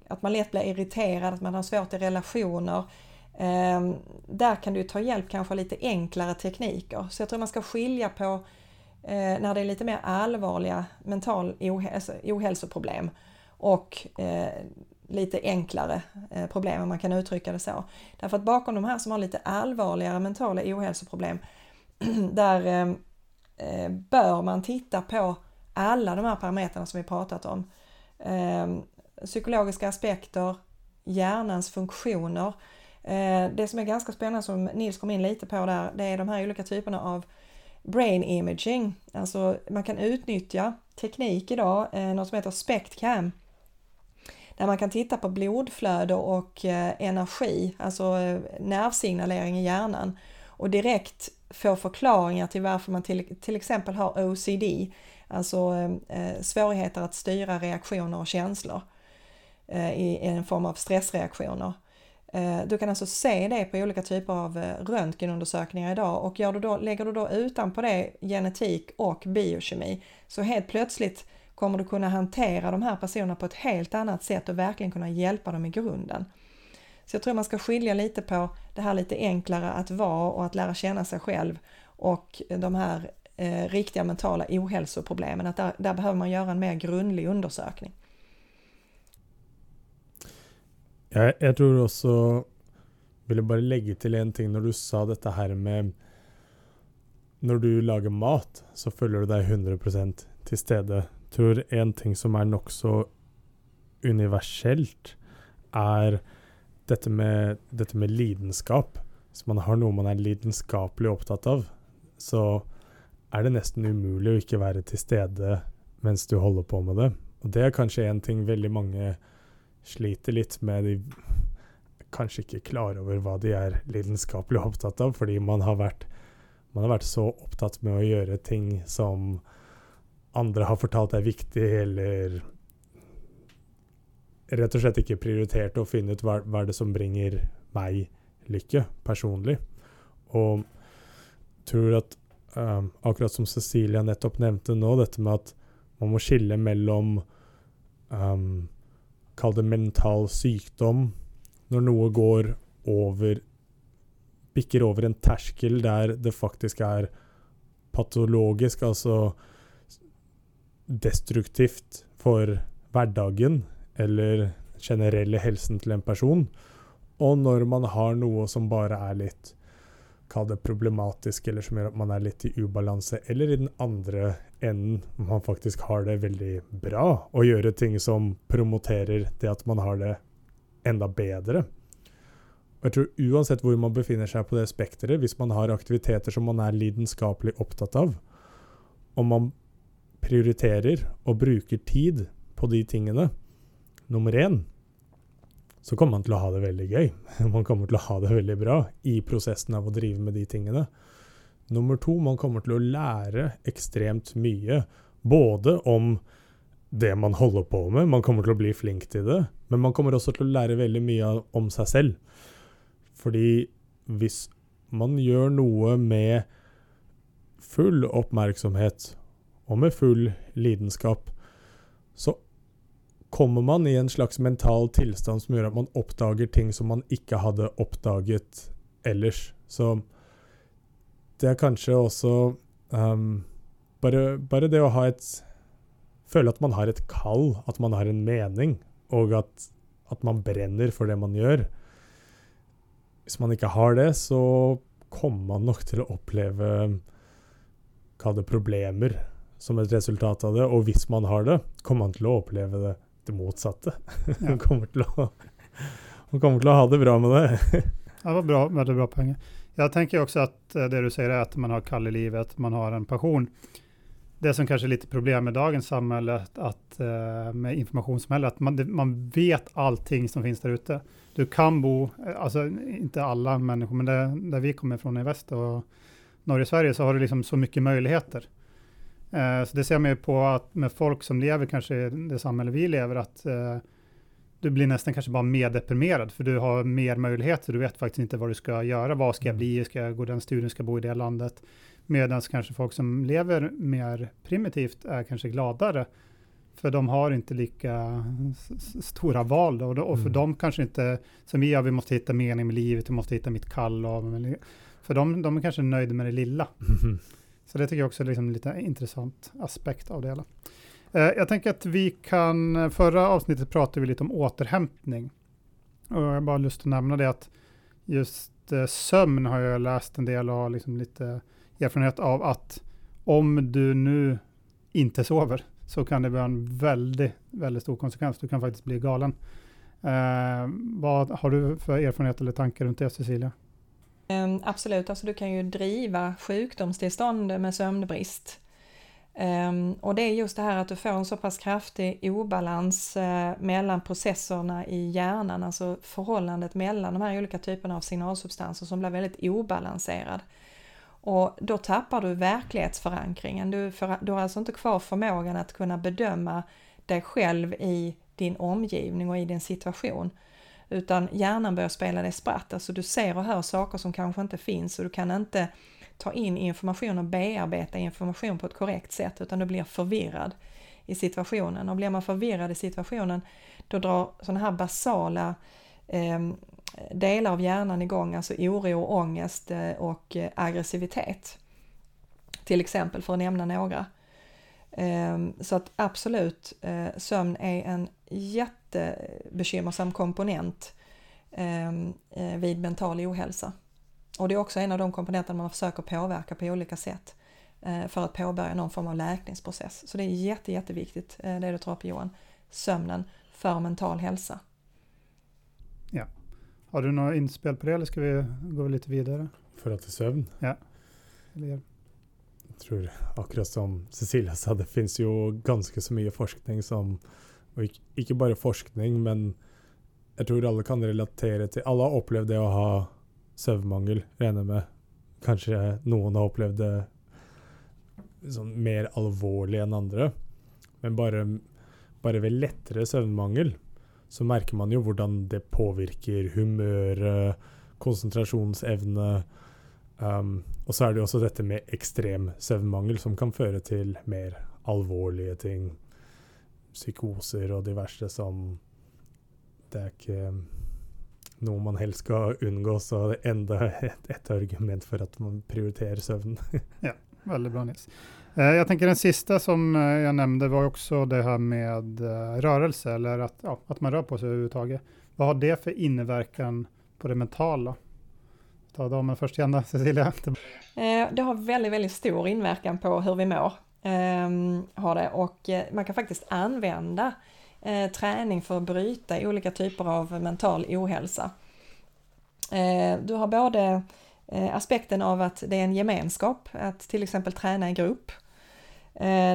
att man lätt blir irriterad, att man har svårt i relationer. Eh, där kan du ta hjälp kanske av lite enklare tekniker. Så jag tror man ska skilja på eh, när det är lite mer allvarliga mental ohälso, alltså ohälsoproblem och eh, lite enklare eh, problem om man kan uttrycka det så. Därför att bakom de här som har lite allvarligare mentala ohälsoproblem där ehm, Eh, bör man titta på alla de här parametrarna som vi pratat om. Eh, psykologiska aspekter, hjärnans funktioner. Eh, det som är ganska spännande som Nils kom in lite på där, det är de här olika typerna av brain imaging. Alltså man kan utnyttja teknik idag, eh, något som heter SPECTCAM, där man kan titta på blodflöde och eh, energi, alltså eh, nervsignalering i hjärnan och direkt få förklaringar till varför man till, till exempel har OCD, alltså eh, svårigheter att styra reaktioner och känslor eh, i, i en form av stressreaktioner. Eh, du kan alltså se det på olika typer av eh, röntgenundersökningar idag och gör du då, lägger du då utanpå det genetik och biokemi så helt plötsligt kommer du kunna hantera de här personerna på ett helt annat sätt och verkligen kunna hjälpa dem i grunden. Så jag tror man ska skilja lite på det här lite enklare att vara och att lära känna sig själv och de här eh, riktiga mentala ohälsoproblemen. Att där, där behöver man göra en mer grundlig undersökning. Jag, jag tror vill jag bara lägga till en ting när du sa detta här med när du lagar mat, så följer du dig 100 til stede. Tror en ting som är nog så universellt är dette med, dette med lidenskap. Hvis man har noe man er lidenskapelig opptatt av, så er det nesten umulig å ikke være til stede mens du holder på med det. Og det er kanskje en ting veldig mange sliter litt med. De kanskje ikke klar over hva de er lidenskapelig opptatt av, fordi man har vært, man har vært så opptatt med å gjøre ting som andre har fortalt er viktig, eller rett og slett ikke prioriterte å finne ut hva, hva er det som bringer meg lykke personlig. Og tror at um, akkurat som Cecilia nettopp nevnte nå, dette med at man må skille mellom um, Kall det mental sykdom, når noe går over Bikker over en terskel der det faktisk er patologisk, altså destruktivt for hverdagen eller generelle helsen til en person, og når man har noe som bare er litt kall det problematisk, eller som gjør at man er litt i ubalanse, eller i den andre enden, hvor man faktisk har det veldig bra, og gjøre ting som promoterer det at man har det enda bedre. Og jeg tror uansett hvor man befinner seg på det spekteret, hvis man har aktiviteter som man er lidenskapelig opptatt av, om man prioriterer og bruker tid på de tingene, nummer én, så kommer man til å ha det veldig gøy. Man kommer til å ha det veldig bra i prosessen av å drive med de tingene. Nummer to, man kommer til å lære ekstremt mye. Både om det man holder på med, man kommer til å bli flink til det, men man kommer også til å lære veldig mye om seg selv. Fordi hvis man gjør noe med full oppmerksomhet og med full lidenskap, så kommer man i en slags mental tillstånd som gör att man oppdager ting som man inte hade uppdagat ellers. Så det är kanske också... um, bara, bara det att ha ett känna att man har ett kall, att man har en mening, och att, att man bränner för det man gör. Om man inte har det, så kommer man nog till att uppleva Kall det problemer som ett resultat av det. Och om man har det, kommer man till att uppleva det det motsatte. Ja. Hun, kommer til å, hun kommer til å ha det bra med det. det var bra, väldigt bra poäng. Jag tänker också att eh, det du säger är att man har kall i livet, man har en passion. Det som kanske är lite problem med dagens samhälle, att, eh, med informationssamhället, att man, man vet allting som finns där ute. Du kan bo, eh, alltså inte alla människor, men det, där vi kommer ifrån i väst och norra Sverige så har du liksom så mycket möjligheter. Eh, så det ser man ju på att med folk som lever kanske i det samhälle vi lever, att eh, du blir nästan kanske bara mer deprimerad, för du har mer möjligheter, du vet faktiskt inte vad du ska göra, vad ska jag bli, ska jag gå den studien, ska jag bo i det landet, medan kanske folk som lever mer primitivt är kanske gladare, för de har inte lika stora val då, och för mm. dem kanske inte, som vi gör, vi måste hitta mening med livet, vi måste hitta mitt kall, och, för dem, de är kanske nöjda med det lilla. Så det tycker jag också är liksom lite intressant aspekt av det hela. Eh, jag tänker att vi kan, förra avsnittet pratade vi lite om återhämtning. Och jag har bara lust att nämna det att just eh, sömn har jag läst en del och har liksom lite erfarenhet av att om du nu inte sover så kan det vara en väldigt, väldigt stor konsekvens. Du kan faktiskt bli galen. Eh, vad har du för erfarenhet eller tankar runt det Cecilia? Ehm, absolut, alltså du kan ju driva sjukdomstillstånd med sömnbrist. Ehm, och det är just det här att du får en så pass kraftig obalans eh, mellan processerna i hjärnan, alltså förhållandet mellan de här olika typerna av signalsubstanser som blir väldigt obalanserad. Och då tappar du verklighetsförankringen. Du, för, du har alltså inte kvar förmågan att kunna bedöma dig själv i din omgivning och i din situation. Utan hjärnan börjar spela dig spratt, alltså du ser och hör saker som kanske inte finns och du kan inte ta in information och bearbeta information på ett korrekt sätt utan du blir förvirrad i situationen. Och blir man förvirrad i situationen då drar sådana här basala eh, delar av hjärnan igång, alltså oro, ångest eh, och eh, aggressivitet. Till exempel för att nämna några. Ehm, så att absolut, eh, sömn är en jätte jättebekymmersam komponent ehm, eh, vid mental ohälsa. Och det är också en av de komponenter man försöker påverka på olika sätt eh, för att påbörja någon form av läkningsprocess. Så det är jätte, jätteviktigt det du tar upp Johan, sömnen för mental hälsa. Ja. Har du några inspel på det eller ska vi gå lite vidare? För att är sömn? Ja. Eller tror akkurat som Cecilia sa, det finnes jo ganske så mye forskning som Og ikke, ikke, bare forskning, men jeg tror alle kan relatere til Alle har opplevd det å ha søvnmangel, regner jeg med. Kanskje noen har opplevd det sånn mer alvorlig enn andre. Men bare, bare ved lettere søvnmangel så merker man jo hvordan det påvirker humøret, konsentrasjonsevne Um, og så er det jo også dette med ekstrem søvnmangel, som kan føre til mer alvorlige ting. Psykoser og diverse som Det er ikke noe man helst skal unngå, så det er enda et, et argument for at man prioriterer søvnen. ja, veldig bra Nils. Eh, jag tänker den sista som eh, jag nämnde var också det här med eh, rörelse, eller att, ja, att man rör på sig överhuvudtaget. Vad har det för inverkan på det mentala? ta damen först igen då, Cecilia. Eh, det har väldigt, väldigt stor inverkan på hur vi mår. Ehm, har det och eh, man kan faktiskt använda eh, träning för att bryta olika typer av mental ohälsa. Eh, du har både aspekten av att det är en gemenskap, att till exempel träna i grupp.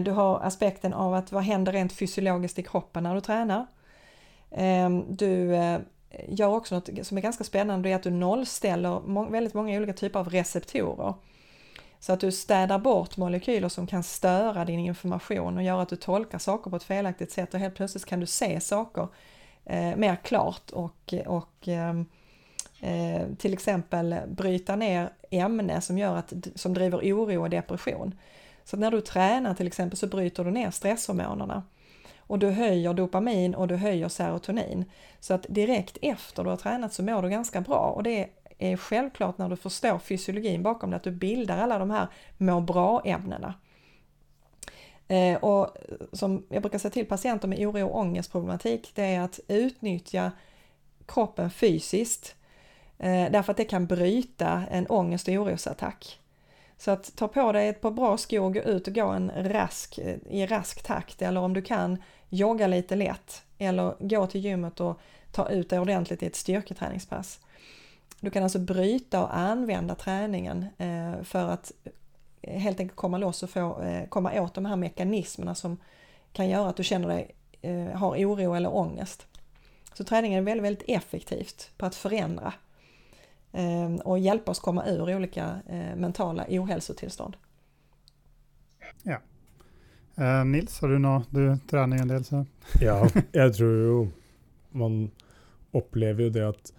Du har aspekten av att vad händer rent fysiologiskt i kroppen när du tränar. Ehm, du gör också något som är ganska spännande, det är att du nollställer väldigt många olika typer av receptorer. Så att du städar bort molekyler som kan störa din information och göra att du tolkar saker på ett felaktigt sätt och helt plötsligt kan du se saker eh, mer klart och, och ehm, eh, till exempel bryta ner ämne som, gör att, som driver oro och depression. Så när du tränar till exempel så bryter du ner stresshormonerna och du höjer dopamin och du höjer serotonin. Så att direkt efter du har tränat så mår du ganska bra och det är är självklart när du förstår fysiologin bakom det, att du bildar alla de här må bra-ämnena. Eh, och som jag brukar säga till patienter med oro och ångestproblematik, det är att utnyttja kroppen fysiskt eh, därför att det kan bryta en ångest och orosattack. Så att ta på dig ett par bra skor gå ut och gå en rask, eh, i rask takt eller om du kan jogga lite lätt eller gå till gymmet och ta ut dig ordentligt i ett styrketräningspass. Du kan alltså bryta och använda träningen eh, för att helt enkelt komma loss och få, eh, komma åt de här mekanismerna som kan göra att du känner dig, har oro eller ångest. Så träningen är väldigt, väldigt effektivt på att förändra och hjälpa oss komma ur olika mentala ohälsotillstånd. Ja, Nils, har du något, du tränar en del så? Ja, jag tror ju man upplever ju det att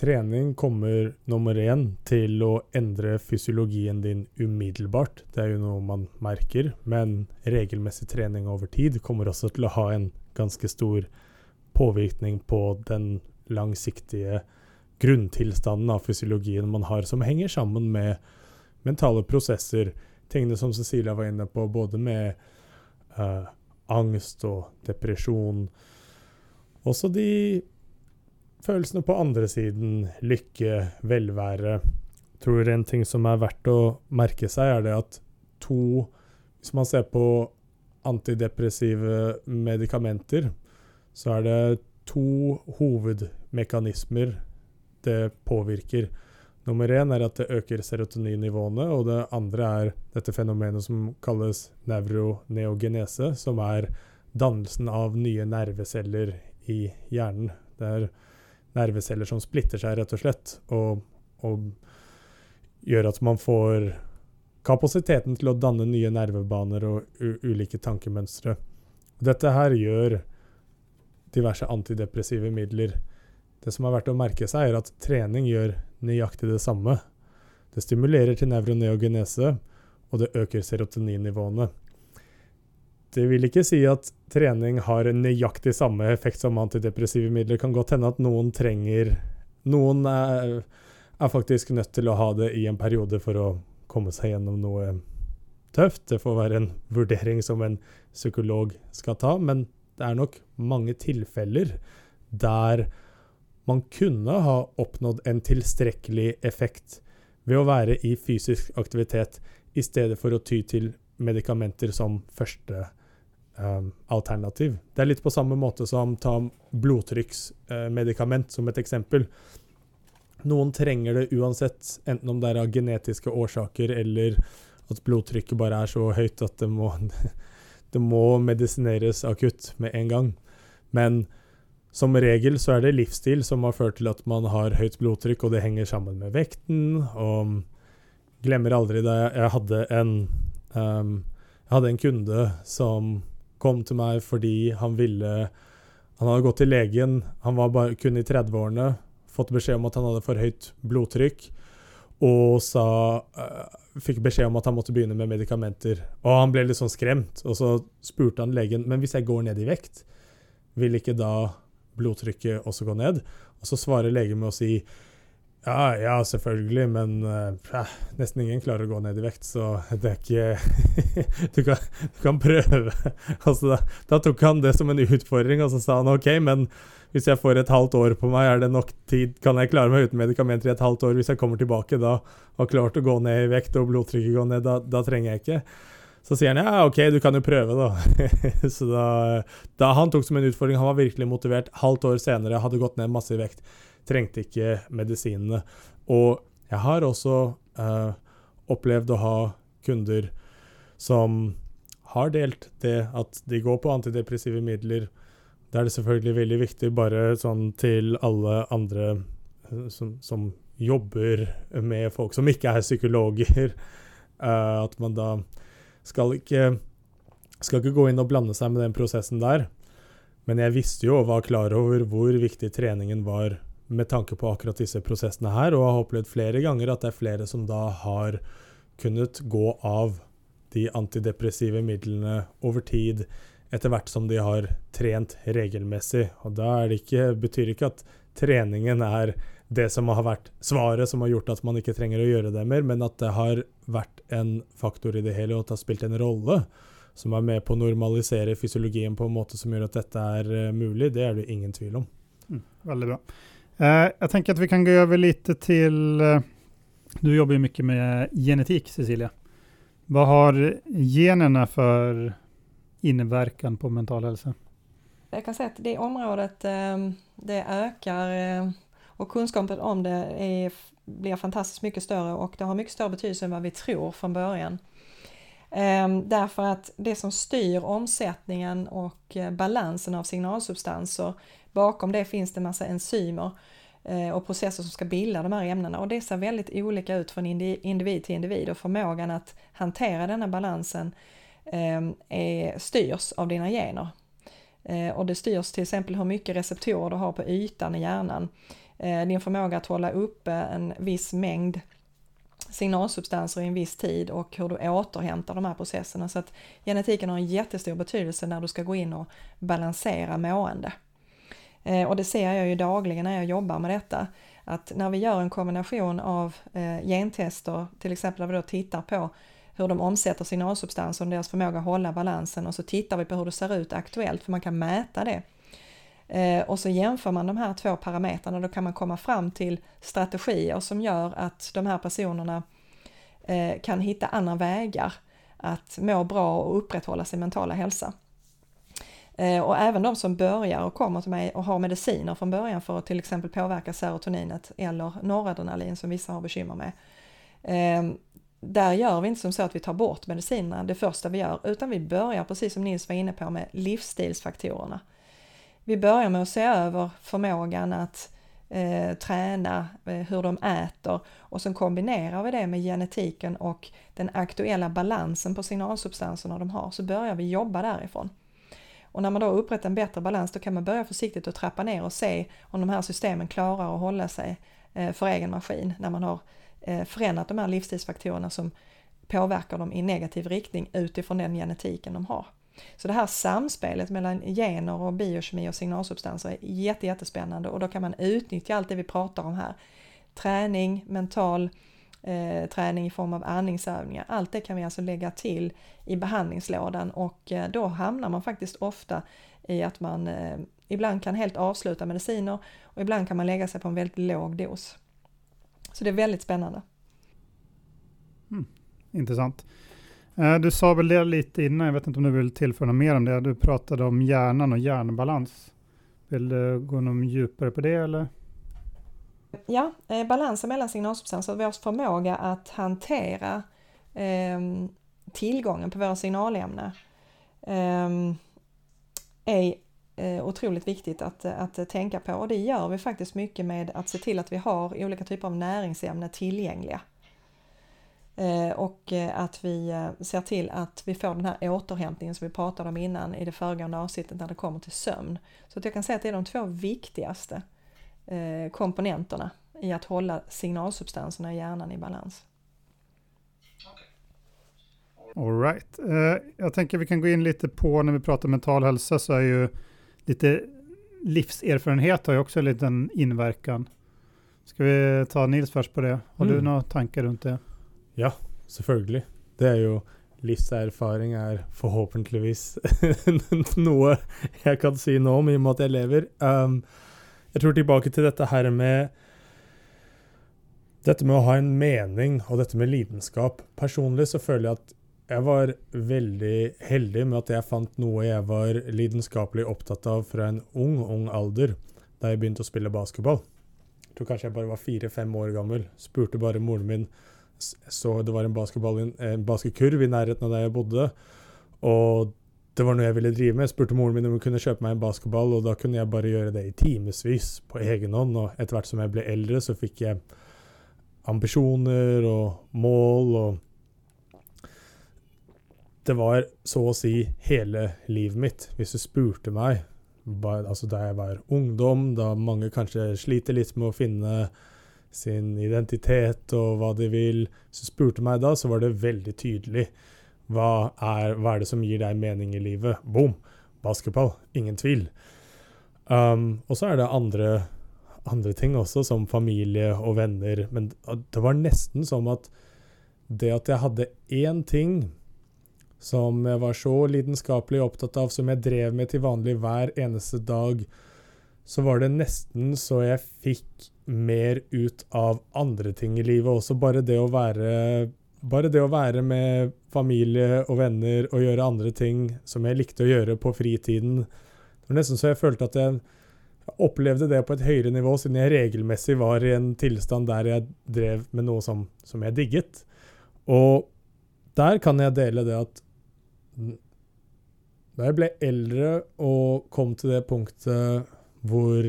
träning kommer nummer en till att ändra fysiologin din omedelbart. Det är ju något man märker. Men regelmässig träning över tid kommer också till att ha en ganska stor påverkan på den långsiktiga grundtillståndet av fysiologin man har som hänger samman med mentala processer tingene som Cecilia var inne på, både med uh, angst og depresjon. Også de følelsene på andre siden, lykke, velvære. Tror en ting som er verdt å merke seg, er det at to Hvis man ser på antidepressive medikamenter, så er det to hovedmekanismer det påvirker. Nummer én er at det øker serotoninnivåene, og det andre er dette fenomenet som kalles nevroneogenese, som er dannelsen av nye nerveceller i hjernen. Det er nerveceller som splitter seg, rett og slett, og, og gjør at man får kapasiteten til å danne nye nervebaner og ulike tankemønstre. Dette her gjør diverse antidepressive midler. Det som er verdt å merke seg, er at trening gjør nøyaktig det samme. Det stimulerer til nevroneogenese, og det øker serotoninnivåene. Det vil ikke si at trening har nøyaktig samme effekt som antidepressive midler. Det kan godt hende at noen trenger Noen er, er, faktisk nødt til å ha det i en periode for å komme seg gjennom noe tøft. Det får være en vurdering som en psykolog skal ta, men det er nok mange tilfeller der man kunne ha oppnådd en tilstrekkelig effekt ved å være i fysisk aktivitet i stedet for å ty til medikamenter som første um, alternativ. Det er litt på samme måte som ta blodtrykksmedikament uh, som et eksempel. Noen trenger det uansett, enten om det er av genetiske årsaker eller at blodtrykket bare er så høyt at det må, det må medisineres akutt med en gang. Men som regel så er det livsstil som har ført til at man har høyt blodtrykk, og det henger sammen med vekten. Og glemmer aldri da jeg hadde en ehm, um, Jeg hadde en kunde som kom til meg fordi han ville Han hadde gått til legen, han var bare, kun i 30-årene, fått beskjed om at han hadde for høyt blodtrykk, og sa eh, Fikk beskjed om at han måtte begynne med medikamenter. Og han ble litt sånn liksom skremt, og så spurte han legen men hvis jeg går ned i vekt, vil ikke da blodtrykket også gå ned. Og så svarer legen med å si Ja, ja, selvfølgelig, men uh, nesten ingen klarer å gå ned i vekt, så det er ikke du, kan, du kan prøve. altså, da, da, tok han det som en utfordring, og så sa han OK, men hvis jeg får et halvt år på meg, er det nok tid? Kan jeg klare meg uten medikamenter i et halvt år hvis jeg kommer tilbake da og har klart å gå ned i vekt og blodtrykket går ned? Da, da trenger jeg ikke. Så sier han ja, OK, du kan jo prøve, da. så da, da han tok som en utfordring, han var virkelig motivert. Halvt år senere hadde gått ned masse i vekt. Trengte ikke medisinene. Og jeg har også uh, opplevd å ha kunder som har delt det at de går på antidepressive midler da er det selvfølgelig veldig viktig, bare sånn til alle andre eh, som, som jobber med folk som ikke er psykologer, uh, at man da skal ikke, skal ikke gå inn og blande seg med den prosessen der. Men jeg visste jo og var klar over hvor viktig treningen var med tanke på akkurat disse prosessene her, og har opplevd flere ganger at det er flere som da har kunnet gå av de antidepressive midlene over tid etter hvert som de har trent regelmessig. Og da det ikke, betyr ikke at treningen er det som har vært svaret som har gjort at man ikke trenger å gjøre det mer, men at det har vært en faktor i det hele, og at det har spilt en rolle som er med på å normalisere fysiologien på en måte som gjør at dette er eh, mulig, det er det ingen tvil om. Mm, veldig bra. Eh, jag tänker att vi kan gå över lite till, eh, Du jobbar ju mycket med genetik Cecilia. Vad har generna för inverkan på mental hälsa? Jag kan säga att det området ehm, det ökar eh, och kunskapen om det är, blir fantastiskt mycket större och det har mycket större betydelse än vad vi tror från början. Ehm, därför att det som styr omsättningen och balansen av signalsubstanser, bakom det finns det massa enzymer eh, och processer som ska bilda de här ämnena och det ser väldigt olika ut från individ till individ och förmågan att hantera denna balansen eh, är, styrs av dina gener. Eh, och det styrs till exempel hur mycket receptorer du har på ytan i hjärnan. Din förmåga att hålla uppe en viss mängd signalsubstanser i en viss tid och hur du återhämtar de här processerna. Så att genetiken har en jättestor betydelse när du ska gå in och balansera mående. Eh, och det ser jag ju dagligen när jag jobbar med detta, att när vi gör en kombination av eh, gentester, till exempel där vi då tittar på hur de omsätter signalsubstanser och deras förmåga att hålla balansen och så tittar vi på hur det ser ut aktuellt för man kan mäta det. Eh, och så jämför man de här två parametrarna och då kan man komma fram till strategier som gör att de här personerna kan hitta andra vägar att må bra och upprätthålla sin mentala hälsa. Eh, och även de som börjar och kommer till mig och har mediciner från början för att till exempel påverka serotoninet eller noradrenalin som vissa har bekymmer med eh, där gör vi inte som så att vi tar bort medicinerna det första vi gör, utan vi börjar precis som Nils var inne på med livsstilsfaktorerna. Vi börjar med att se över förmågan att eh, träna, eh, hur de äter och sen kombinerar vi det med genetiken och den aktuella balansen på signalsubstanserna de har, så börjar vi jobba därifrån. Och när man då upprättat en bättre balans då kan man börja försiktigt och trappa ner och se om de här systemen klarar att hålla sig eh, för egen maskin när man har eh, förändrat de här livsstilsfaktorerna som påverkar dem i negativ riktning utifrån den genetiken de har. Så det här samspelet mellan gener och biokemi och signalsubstanser är jätte, jättespännande och då kan man utnyttja allt det vi pratar om här. Träning, mental eh, träning i form av andningsövningar. Allt det kan vi alltså lägga till i behandlingslådan och eh, då hamnar man faktiskt ofta i att man eh, ibland kan helt avsluta mediciner och ibland kan man lägga sig på en väldigt låg dos. Så det är väldigt spännande. Mm, intressant. Eh, du sa väl det lite innan, jag vet inte om du vill tillföra något mer om det. Du pratade om hjärnan och hjärnbalans. Vill du gå något djupare på det eller? Ja, eh, balansen mellan signalsubstanser, vår förmåga att hantera eh, tillgången på våra signalämnen eh, är eh, otroligt viktigt att, att tänka på och det gör vi faktiskt mycket med att se till att vi har olika typer av näringsämnen tillgängliga. Eh, och eh, att vi eh, ser till att vi får den här återhämtningen som vi pratade om innan i det föregående avsnittet när det kommer till sömn. Så att jag kan säga att det är de två viktigaste eh, komponenterna i att hålla signalsubstanserna i hjärnan i balans. All right. Eh, jag tänker vi kan gå in lite på när vi pratar mental hälsa så är ju lite livserfarenhet har ju också en liten inverkan. Ska vi ta Nils först på det? Har du Mm. några tankar runt det? Selvfølgelig. Det er jo Livserfaring er forhåpentligvis noe jeg kan si nå om, i og med at jeg lever. Um, jeg tror tilbake til dette her med Dette med å ha en mening og dette med lidenskap. Personlig så føler jeg at jeg var veldig heldig med at jeg fant noe jeg var lidenskapelig opptatt av fra en ung, ung alder, da jeg begynte å spille basketball. Jeg tror kanskje jeg bare var fire-fem år gammel. Spurte bare moren min så det var en, en basketkurv i nærheten av der jeg bodde. Og det var noe jeg ville drive med. Jeg spurte moren min om hun kunne kjøpe meg en basketball, og da kunne jeg bare gjøre det i timevis på egen hånd. Og etter hvert som jeg ble eldre, så fikk jeg ambisjoner og mål og Det var så å si hele livet mitt. Hvis du spurte meg altså da jeg var ungdom, da mange kanskje sliter litt med å finne sin identitet og hva de vil. Så spurte meg da, så var det veldig tydelig. Hva er, hva er det som gir deg mening i livet? Boom! Basketball. Ingen tvil. Um, og så er det andre, andre ting også, som familie og venner. Men det var nesten som at det at jeg hadde én ting som jeg var så lidenskapelig opptatt av, som jeg drev med til vanlig hver eneste dag, så var det nesten så jeg fikk mer ut av andre ting i livet også. Bare det å være bare det å være med familie og venner og gjøre andre ting som jeg likte å gjøre på fritiden. Det var nesten så jeg følte at jeg opplevde det på et høyere nivå, siden jeg regelmessig var i en tilstand der jeg drev med noe som, som jeg digget. Og der kan jeg dele det at da jeg ble eldre og kom til det punktet hvor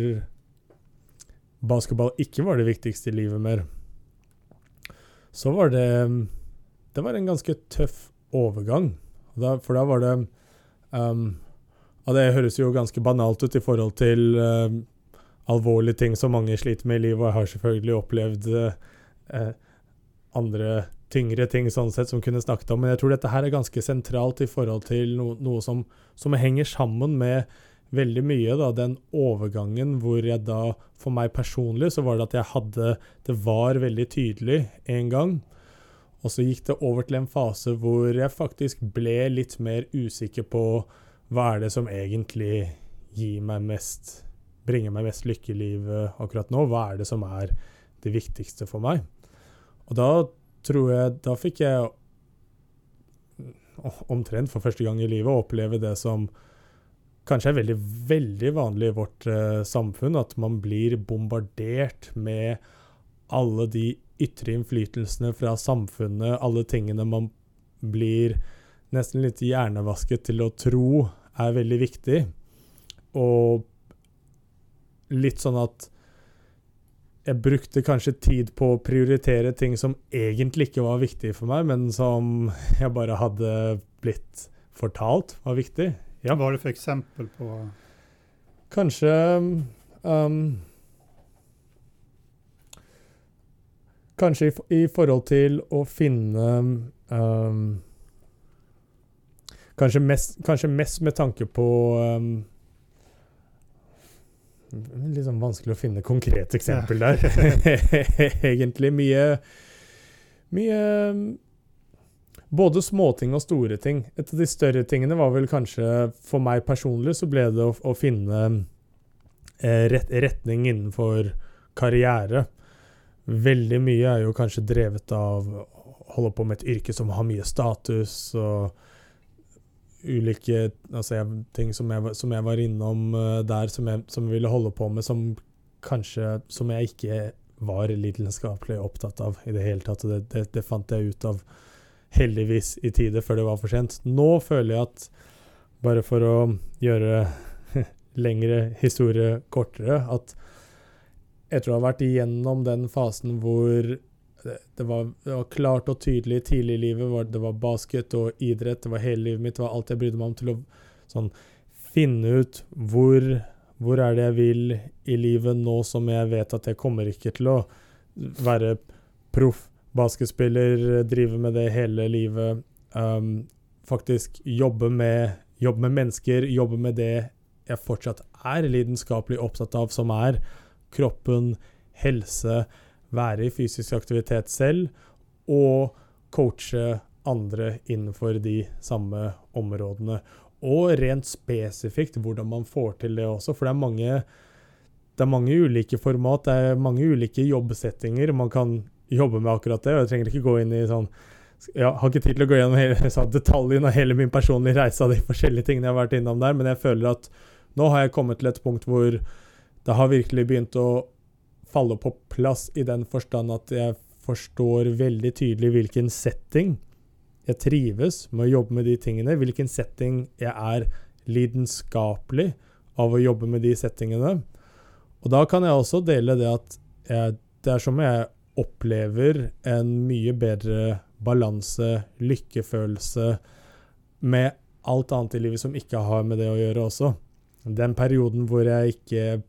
basketball ikke var det viktigste i livet mer, så var det Det var en ganska tuff övergång. för då var det um, ja, Det hörs ju ganska banalt ut i förhållande till um, allvarliga ting som många sliter med i livet, och har självklart upplevt uh, andra tyngre ting sånn sett som kunde snacka om, men jag tror att det här är ganska centralt i förhållande till no, som, som hänger samman med veldig mye, da, den overgangen hvor jeg da, for meg personlig, så var det at jeg hadde Det var veldig tydelig en gang, og så gikk det over til en fase hvor jeg faktisk ble litt mer usikker på hva er det som egentlig gir meg mest Bringer meg mest lykke i livet akkurat nå? Hva er det som er det viktigste for meg? Og da tror jeg Da fikk jeg omtrent for første gang i livet oppleve det som kanskje er veldig, veldig vanlig i vårt eh, samfunn, at man blir bombardert med alle de ytre innflytelsene fra samfunnet, alle tingene man blir nesten litt hjernevasket til å tro er veldig viktig. Og litt sånn at jeg brukte kanskje tid på å prioritere ting som egentlig ikke var viktige for meg, men som jeg bare hadde blitt fortalt var viktig. Ja. Vad har du för exempel på? Kanskje um, Kanskje i, i forhold til å finne um, kanskje, mest, kanskje mest med tanke på um, Litt sånn vanskelig å finne konkrete eksempel der. Egentlig mye Mye både småting og store ting. Et av de større tingene var vel kanskje For meg personlig så ble det å, å finne eh, rett, retning innenfor karriere. Veldig mye er jo kanskje drevet av å holde på med et yrke som har mye status og ulike altså jeg, ting som jeg, var- eh, som jeg var innom der, som jeg, som jeg ville holde på med, som kanskje Som jeg ikke var lidenskapelig opptatt av i det hele tatt. Det, det, det fant jeg ut av heldigvis i tide før det var for sent. Nå føler jeg at bare for å gjøre lengre historie kortere, at etter å ha vært igjennom den fasen hvor det, det, var, det var klart og tydelig tidlig i livet, var, det var basket og idrett, det var hele livet mitt, det var alt jeg brydde meg om, til å sånn, finne ut hvor, hvor er det jeg vil i livet nå som jeg vet at jeg kommer ikke til å være proff basketspiller, drive med det hele livet. Ehm, um, faktisk jobbe med, jobbe med mennesker, jobbe med det jeg fortsatt er lidenskapelig opptatt av, som er kroppen, helse, være i fysisk aktivitet selv, og coache andre innenfor de samme områdene. Og rent spesifikt hvordan man får til det også, for det er mange, det er mange ulike format, det er mange ulike jobbsettinger man kan jobber med akkurat det. og Jeg trenger ikke gå inn i sånn jeg har ikke tid til å gå gjennom hele, sånn, detaljen av hele min personlige reise av de forskjellige tingene jeg har vært innom der, men jeg føler at nå har jeg kommet til et punkt hvor det har virkelig begynt å falle på plass i den forstand at jeg forstår veldig tydelig hvilken setting jeg trives med å jobbe med de tingene, hvilken setting jeg er lidenskapelig av å jobbe med de settingene. Og da kan jeg også dele det at jeg, eh, det er som jeg opplever en mye bedre balanse, lykkefølelse med alt annet i livet som ikke har med det å gjøre også. Den perioden hvor jeg ikke,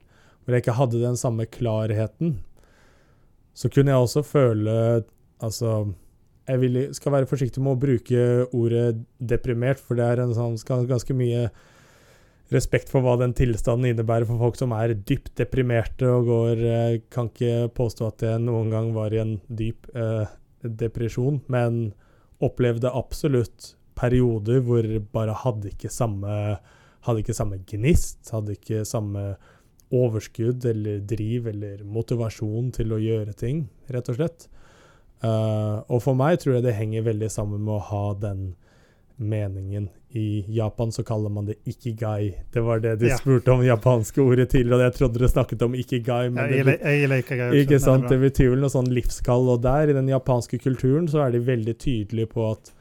hvor jeg ikke hadde den samme klarheten, så kunne jeg også føle Altså Jeg vil, skal være forsiktig med å bruke ordet deprimert, for det er en sånn, ganske mye respekt for hva den tilstanden innebærer for folk som er dypt deprimerte og går eh, Kan ikke påstå at jeg noen gang var i en dyp eh, depresjon, men opplevde absolutt perioder hvor bare hadde ikke samme hadde ikke samme gnist, hadde ikke samme overskudd eller driv eller motivasjon til å gjøre ting, rett og slett. Eh, uh, og for meg tror jeg det henger veldig sammen med å ha den meningen. I Japan så kaller man det ikigai. Det var det du ja. spurte om japanske ordet tidligere, og jeg trodde du snakket om ikigai. Men jeg, det, jeg, jeg ikigai også, ikke sant? Det betyr vel noe sånn livskall, og der, i den japanske kulturen, så er de veldig tydelige på at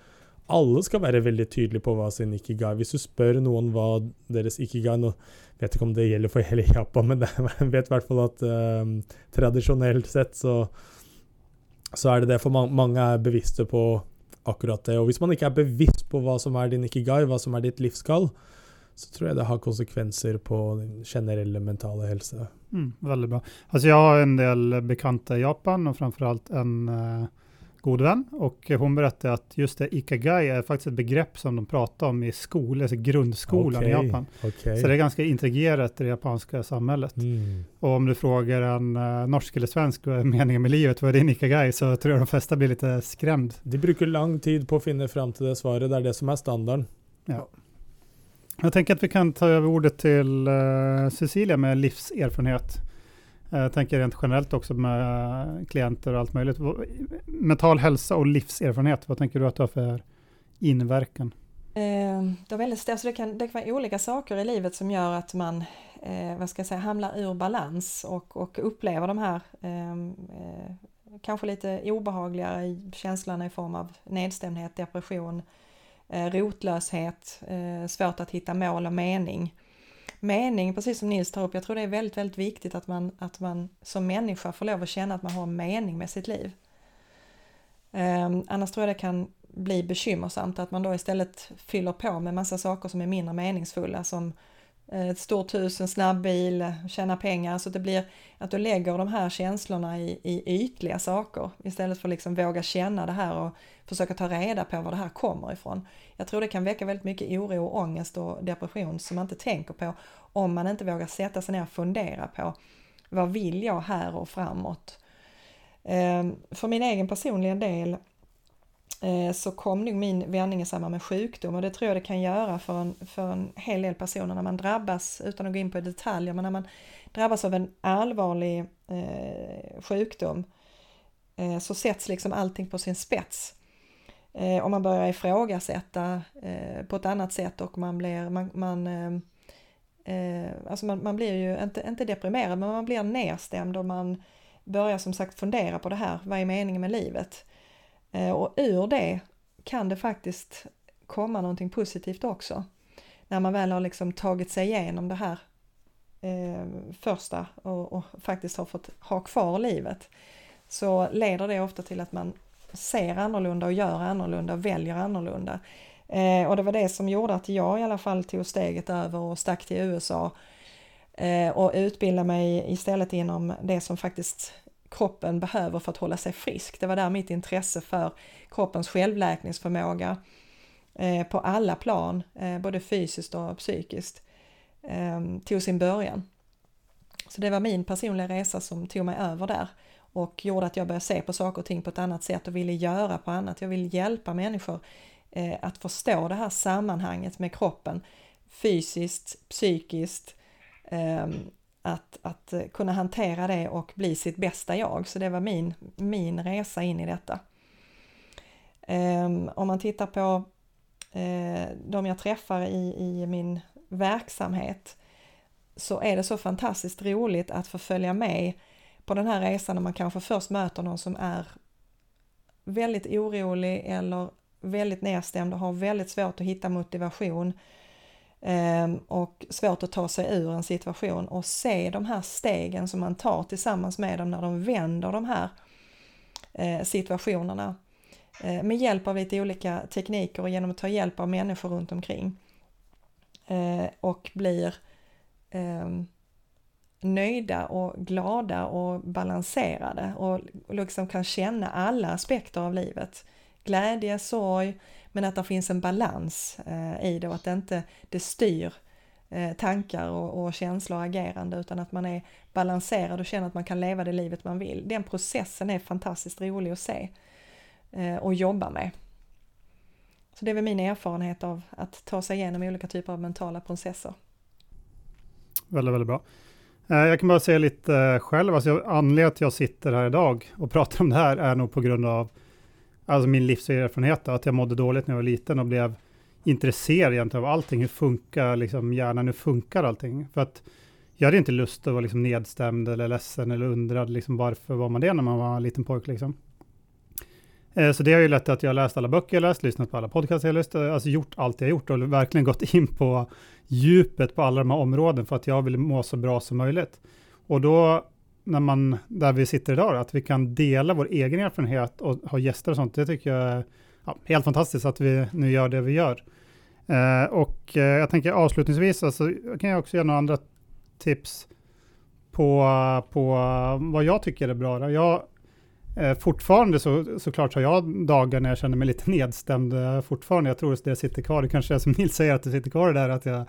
alle skal være veldig tydelige på hva sin ikigai. Hvis du spør noen hva deres ikigai Nå vet ikke om det gjelder for hele Japan, men jeg vet i hvert fall at um, tradisjonelt sett så, så er det det for mange, mange er bevisste på akkurat det. Og hvis man ikke er bevisst på hva som er din ikigai, hva som er ditt livskall, så tror jeg det har konsekvenser på din generelle mentale helse. Mm, veldig bra. Altså, jeg har en del bekanta i Japan, og framfor alt en uh, god vän och hon berättade att just det ikigai är faktiskt ett begrepp som de pratar om i skolan, alltså grundskolan okay, i Japan. Okay. Så det är ganska integrerat i det japanska samhället. Mm. Och om du frågar en uh, norsk eller svensk vad är meningen med livet, vad är din ikigai, så tror jag de flesta blir lite skrämd. De brukar lång tid på att finna fram till det svaret, det är det som är standard. Ja. Jag tänker att vi kan ta över ordet till uh, Cecilia med livserfarenhet. Eh, jag tänker rent generellt också med klienter och allt möjligt. Mental hälsa och livserfarenhet, vad tänker du att det har för inverkan? Eh, det, är väldigt, alltså det, kan, det kan vara olika saker i livet som gör att man eh, vad ska jag säga, hamnar ur balans och, och upplever de här ehm, eh, kanske lite obehagligare känslorna i form av nedstämdhet, depression, eh, rotlöshet, eh, svårt att hitta mål och mening mening, precis som Nils tar upp, jag tror det är väldigt, väldigt viktigt att man, att man som människa får lov att känna att man har en mening med sitt liv. Um, annars tror jag det kan bli bekymmersamt att man då istället fyller på med massa saker som är mindre meningsfulla som eh, Eh, ett stort hus, en snabb bil, tjäna pengar, så det blir att du lägger de här känslorna i, i ytliga saker istället för att liksom våga känna det här och försöka ta reda på var det här kommer ifrån. Jag tror det kan väcka väldigt mycket oro och ångest och depression som man inte tänker på om man inte vågar sätta sig ner och fundera på vad vill jag här och framåt? Eh, för min egen personliga del Eh, så kom nog min vändning i samband med sjukdom och det tror jag det kan göra för en, för en hel del personer när man drabbas, utan att gå in på detaljer, men när man drabbas av en allvarlig eh, sjukdom eh, så sätts liksom allting på sin spets eh, och man börjar ifrågasätta eh, på ett annat sätt och man blir, man, man eh, eh alltså man, man, blir ju inte, inte deprimerad men man blir nedstämd och man börjar som sagt fundera på det här, vad är meningen med livet? Eh, och ur det kan det faktiskt komma någonting positivt också. När man väl har liksom tagit sig igenom det här eh, första och, och, faktiskt har fått ha kvar livet så leder det ofta till att man ser annorlunda och gör annorlunda och väljer annorlunda. Eh, och det var det som gjorde att jag i alla fall tog steget över och stack till USA eh, och utbildade mig istället inom det som faktiskt kroppen behöver för att hålla sig frisk. Det var där mitt intresse för kroppens självläkningsförmåga eh, på alla plan, eh, både fysiskt och psykiskt, eh, tog sin början. Så det var min personliga resa som tog mig över där och gjorde att jag började se på saker och ting på ett annat sätt och ville göra på annat. Jag vill hjälpa människor att förstå det här sammanhanget med kroppen fysiskt, psykiskt, att, att kunna hantera det och bli sitt bästa jag. Så det var min, min resa in i detta. Ehm, om man tittar på eh, de jag träffar i, i min verksamhet så är det så fantastiskt roligt att få följa med på den här resan när man kanske först möter någon som är väldigt orolig eller väldigt nedstämd och har väldigt svårt att hitta motivation Ehm, och svårt att ta sig ur en situation och se de här stegen som man tar tillsammans med dem när de vänder de här eh, situationerna eh, med hjälp av lite olika tekniker och genom att ta hjälp av människor runt omkring eh, och blir ehm, nöjda och glada och balanserade och liksom kan känna alla aspekter av livet. Glädje, sorg, men att det finns en balans eh, i det och att det inte det styr eh, tankar och, och känslor och agerande utan att man är balanserad och känner att man kan leva det livet man vill. Den processen är fantastiskt rolig att se eh, och jobba med. Så det är väl min erfarenhet av att ta sig igenom olika typer av mentala processer. Väldigt, väldigt bra. Eh, jag kan bara säga lite eh, själv, alltså anledningen att jag sitter här idag och pratar om det här är nog på grund av alltså min livserfarenhet, att jag mådde dåligt när jag var liten och blev intresserad egentligen av allting, hur funkar liksom hjärnan, hur funkar allting? För att jag hade inte lust att vara liksom nedstämd eller ledsen eller undrad liksom varför var man det när man var en liten pojke liksom. Eh, så det har ju lett till att jag har läst alla böcker jag läst, lyssnat på alla podcasts jag läst, alltså gjort allt jag gjort och verkligen gått in på djupet på alla de här områden för att jag vill må så bra som möjligt. Och då, när man, där vi sitter idag, att vi kan dela vår egen erfarenhet och ha gäster och sånt, det tycker jag är ja, helt fantastiskt att vi nu gör det vi gör. Eh, och eh, jag tänker avslutningsvis, alltså, kan jag också ge några andra tips på, på vad jag tycker är bra. Jag, Eh, fortfarande så, såklart har jag dagar när jag känner mig lite nedstämd eh, fortfarande. Jag tror att det sitter kvar. Det kanske är som Nils säger att det sitter kvar det där att jag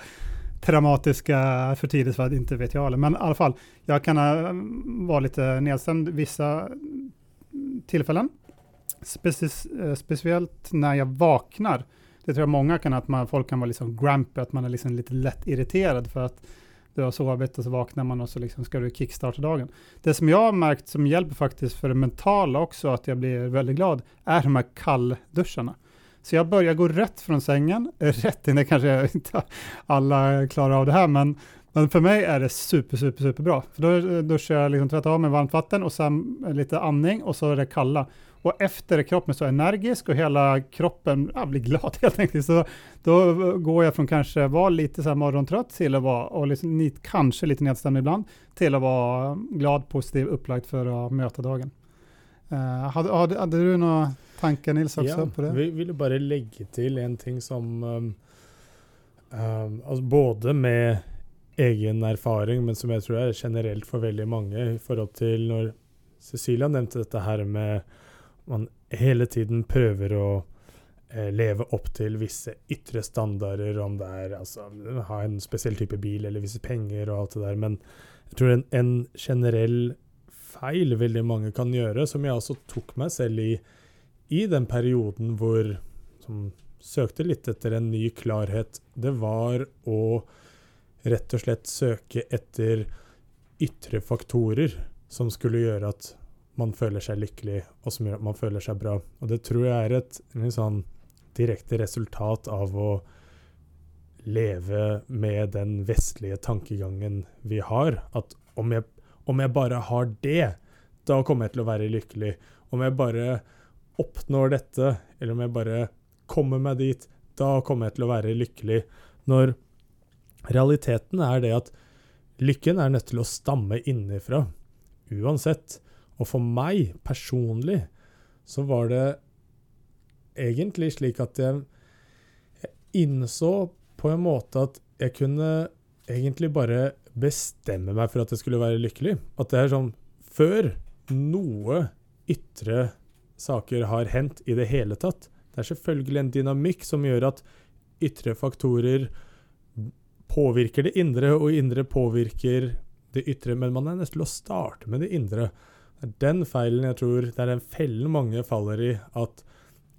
traumatiska för tidigt för att inte vet jag. Men i alla fall, jag kan eh, vara lite nedstämd vissa tillfällen. Speci eh, speciellt när jag vaknar. Det tror jag många kan, att man, folk kan vara liksom grumpy, att man är liksom lite lätt irriterad för att du har sovit och så vaknar man och så liksom ska du kickstarta dagen. Det som jag har märkt som hjälper faktiskt för det mentala också, att jag blir väldigt glad, är de här kallduscharna. Så jag börjar gå rätt från sängen, rätt in, det kanske inte alla klarar av det här, men, men för mig är det super, super, super bra. För då duschar jag, liksom tvättar av med varmt vatten och sen lite andning och så är det kalla. Och efter är kroppen så energisk och hela kroppen ja, blir glad helt enkelt. Så då går jag från kanske vara lite så här morgontrött till att vara, och liksom, kanske lite nedstämd ibland, till att vara glad, positiv, upplagd för att möta dagen. Uh, hade, hade, hade, du några tankar Nils också ja, på det? Vi ville bara lägga till en ting som um, um, alltså både med egen erfaring, men som jag tror är generellt för väldigt många i förhållande till när Cecilia nämnde detta här med man hele tiden prøver å eh, leve opp til visse ytre standarder, om det er altså ha en spesiell type bil eller visse penger og alt det der. Men jeg tror en, en generell feil veldig mange kan gjøre, som jeg også tok meg selv i i den perioden hvor som søkte litt etter en ny klarhet, det var å rett og slett søke etter ytre faktorer som skulle gjøre at man føler seg lykkelig, og som gjør at man føler seg bra. Og det tror jeg er et sånn direkte resultat av å leve med den vestlige tankegangen vi har. At om jeg, om jeg bare har det, da kommer jeg til å være lykkelig. Om jeg bare oppnår dette, eller om jeg bare kommer meg dit, da kommer jeg til å være lykkelig. Når realiteten er det at lykken er nødt til å stamme innenfra. uansett. Og for meg personlig så var det egentlig slik at jeg, jeg innså på en måte at jeg kunne egentlig bare bestemme meg for at jeg skulle være lykkelig. At det er sånn Før noe ytre saker har hendt i det hele tatt Det er selvfølgelig en dynamikk som gjør at ytre faktorer påvirker det indre, og indre påvirker det ytre, men man er nødt til å starte med det indre. Det er den feilen jeg tror Det er den fellen mange faller i. At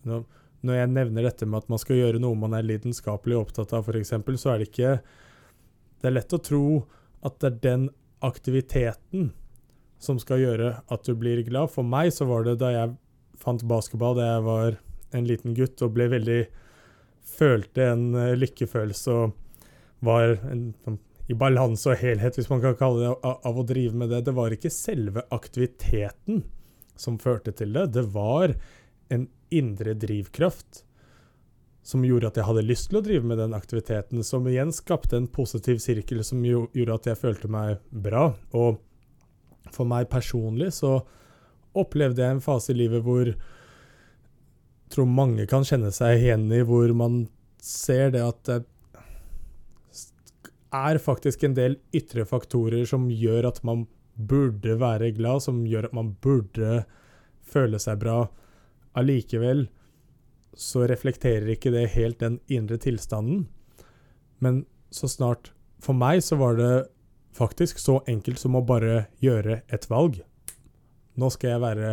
når, jag jeg nevner dette med at man skal gjøre noe man er lidenskapelig opptatt av, f.eks., så er det ikke Det er lett å tro at det er den aktiviteten som skal gjøre at du blir glad. For meg så var det da jeg fant basketball da jeg var en liten gutt og ble veldig Følte en eh, lykkefølelse og var en, en, i balanse og helhet, hvis man kan kalle det, av, av, å drive med det. Det var ikke selve aktiviteten som førte til det. Det var en indre drivkraft som gjorde att jag hade lyst til å med den aktiviteten, som igen skapade en positiv cirkel som gjorde att jag kände mig bra. Och för mig personligen så upplevde jag en fas i livet där tror många kan känna sig igen i, där man ser det att det är faktiskt en del yttre faktorer som gör att man borde vara glad, som gör att man borde känna sig bra. Allikevel så reflekterer ikke det helt den indre tilstanden. Men så snart For meg så var det faktisk så enkelt som å bare gjøre et valg. Nå skal jeg være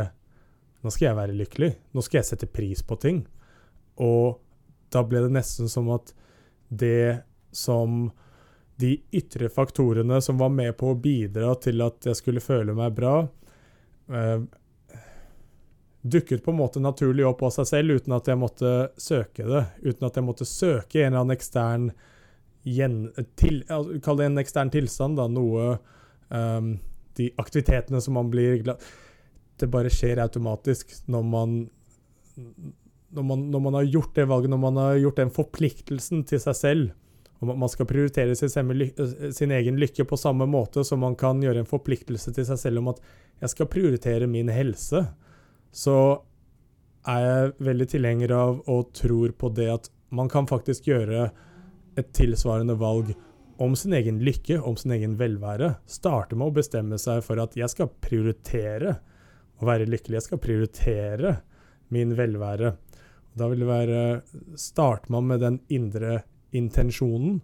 Nå skal jeg være lykkelig. Nå skal jeg sette pris på ting. Og da ble det nesten som at det som De ytre faktorene som var med på å bidra til at jeg skulle føle meg bra, eh, dukket på en måte naturlig opp av seg selv uten at jeg måtte søke det. Uten at jeg måtte søke en eller annen ekstern gjen, til, Kall det en ekstern tilstand, da. Noe um, De aktivitetene som man blir glad Det bare skjer automatisk når man når man, når man, har gjort det valget, når man har gjort den forpliktelsen til seg selv, og man skal prioritere sin, eh, sin, egen lykke på samme måte som man kan gjøre en forpliktelse til seg selv om at jeg skal prioritere min helse, så er jeg veldig tilhenger av og tror på det at man kan faktisk gjøre et tilsvarende valg om sin egen lykke, om sin egen velvære. Starte med å bestemme seg for at jeg skal prioritere å være lykkelig. Jeg skal prioritere min velvære. Da vil det være Starter man med den indre intensjonen,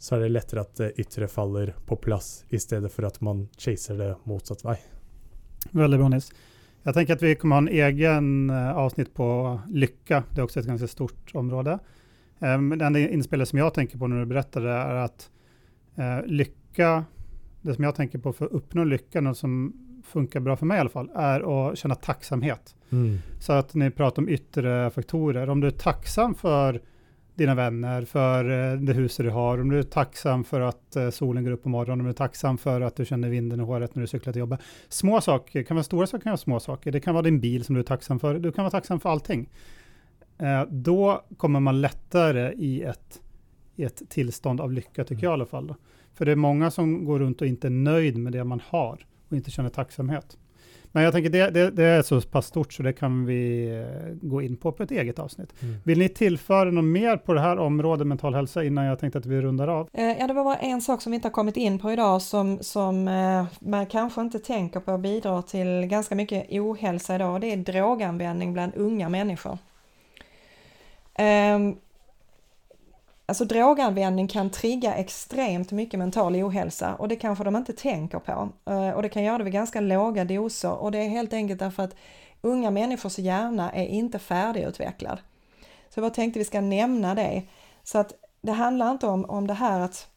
så er det lettere at det ytre faller på plass, i stedet for at man chaser det motsatt vei. Veldig bra, Nils. Jeg tenker at vi kommer ha en egen eh, avsnitt på lykke. Det er også et ganske stort område. Um, det enda innspillet som jeg tenker på når du beretter det, er at uh, lykke Det som jeg tenker på for å oppnå lykke, noe som funkar bra för mig i alla fall, är att känna tacksamhet. Mm. Så att ni pratar om yttre faktorer. Om du är tacksam för dina vänner, för eh, det huset du har, om du är tacksam för att eh, solen går upp på morgonen, om du är tacksam för att du känner vinden i håret när du cyklar till jobbet. Små saker kan vara stora saker, kan vara små saker. Det kan vara din bil som du är tacksam för. Du kan vara tacksam för allting. Eh, då kommer man lättare i ett, i ett tillstånd av lycka, tycker jag i alla fall. För det är många som går runt och inte är nöjd med det man har och inte känner tacksamhet. Men jag tänker det, det, det, är så pass stort så det kan vi eh, gå in på på ett eget avsnitt. Mm. Vill ni tillföra något mer på det här området mental hälsa innan jag tänkte att vi rundar av? Eh, ja, det var bara en sak som vi inte har kommit in på idag som, som eh, man kanske inte tänker på bidrar till ganska mycket ohälsa idag och det är droganvändning bland unga människor. Um, Alltså droganvändning kan trigga extremt mycket mental ohälsa och det kanske de inte tänker på. Eh, och det kan göra det vid ganska låga doser och det är helt enkelt därför att unga människors hjärna är inte färdigutvecklad. Så jag tänkte vi ska nämna det. Så att det handlar inte om, om det här att,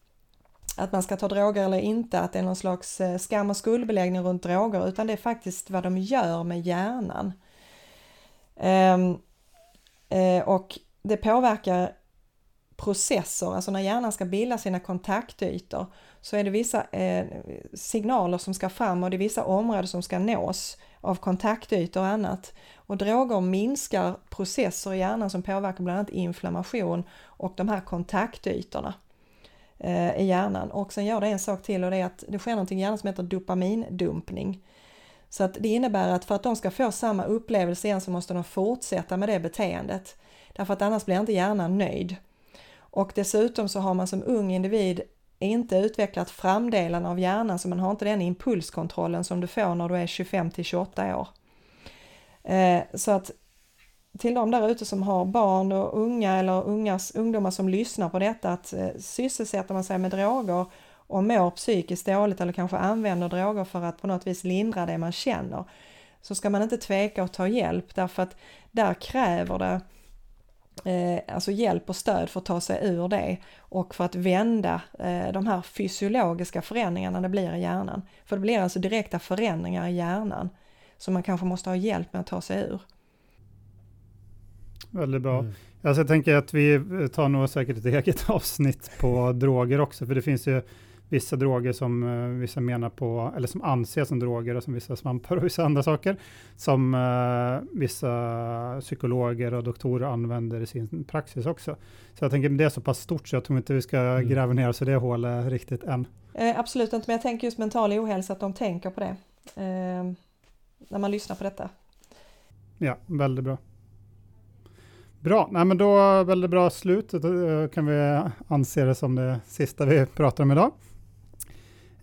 att man ska ta droger eller inte, att det är någon slags eh, skam och skuldbeläggning runt droger, utan det är faktiskt vad de gör med hjärnan. Um, och det påverkar processer, alltså när hjärnan ska bilda sina kontaktytor så är det vissa eh, signaler som ska fram och det är vissa områden som ska nås av kontaktytor och annat. Och droger minskar processer i hjärnan som påverkar bland annat inflammation och de här kontaktytorna eh, i hjärnan. Och sen gör det en sak till och det är att det sker någonting i hjärnan som heter dopamindumpning. Så att det innebär att för att de ska få samma upplevelse igen så måste de fortsätta med det beteendet. Därför att annars blir inte hjärnan nöjd. Och dessutom så har man som ung individ inte utvecklat framdelen av hjärnan så man har inte den impulskontrollen som du får när du är 25 till 28 år. Eh, så att till de där ute som har barn och unga eller ungas, ungdomar som lyssnar på detta att eh, sysselsätter man sig med droger och mår psykiskt dåligt eller kanske använder droger för att på något vis lindra det man känner så ska man inte tveka att ta hjälp därför att där kräver det alltså hjälp och stöd för att ta sig ur det och för att vända eh, de här fysiologiska förändringarna det blir i hjärnan. För det blir alltså direkta förändringar i hjärnan som man kanske måste ha hjälp med att ta sig ur. Väldigt bra. Mm. Alltså jag tänker att vi tar nog säkert ett eget avsnitt på droger också, för det finns ju vissa droger som uh, vissa menar på, eller som anses som droger och som vissa svampar och vissa andra saker, som uh, vissa psykologer och doktorer använder i sin praxis också. Så jag tänker det är så pass stort så jag tror inte vi ska mm. gräva ner oss i det hålet riktigt än. Eh, absolut inte, men jag tänker just mental ohälsa, att de tänker på det eh, när man lyssnar på detta. Ja, väldigt bra. Bra, Nej, men då väldigt bra slut. Då kan vi anse det som det sista vi pratar om idag.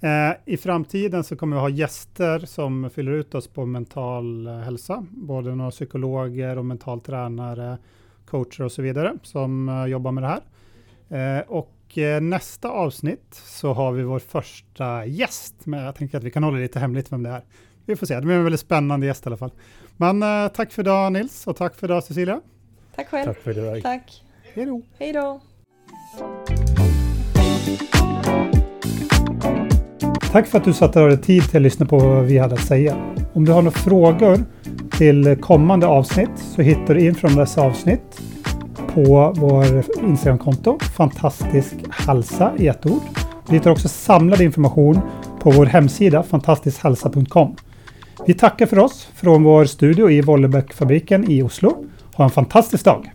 Eh, I framtiden så kommer vi ha gäster som fyller ut oss på mental eh, hälsa, både några psykologer och mental tränare, coacher och så vidare som eh, jobbar med det här. Och nästa avsnitt så har vi vår första gäst, men jag tänker att vi kan hålla lite hemligt vem det är. Vi får se, det blir en väldigt spännande gäst i alla fall. Men tack för idag Nils och tack för idag Cecilia. Tack själv. Tack för idag. Tack. Hej då. Hej då. Tack för att du satte dig tid till att lyssna på vad vi hade att säga. Om du har några frågor till kommande avsnitt så hittar du in från dessa avsnitt på vår Instagramkonto Fantastisk Halsa i ett ord. Du hittar också samlad information på vår hemsida fantastiskhalsa.com. Vi tackar för oss från vår studio i Vollebäckfabriken i Oslo. Ha en fantastisk dag!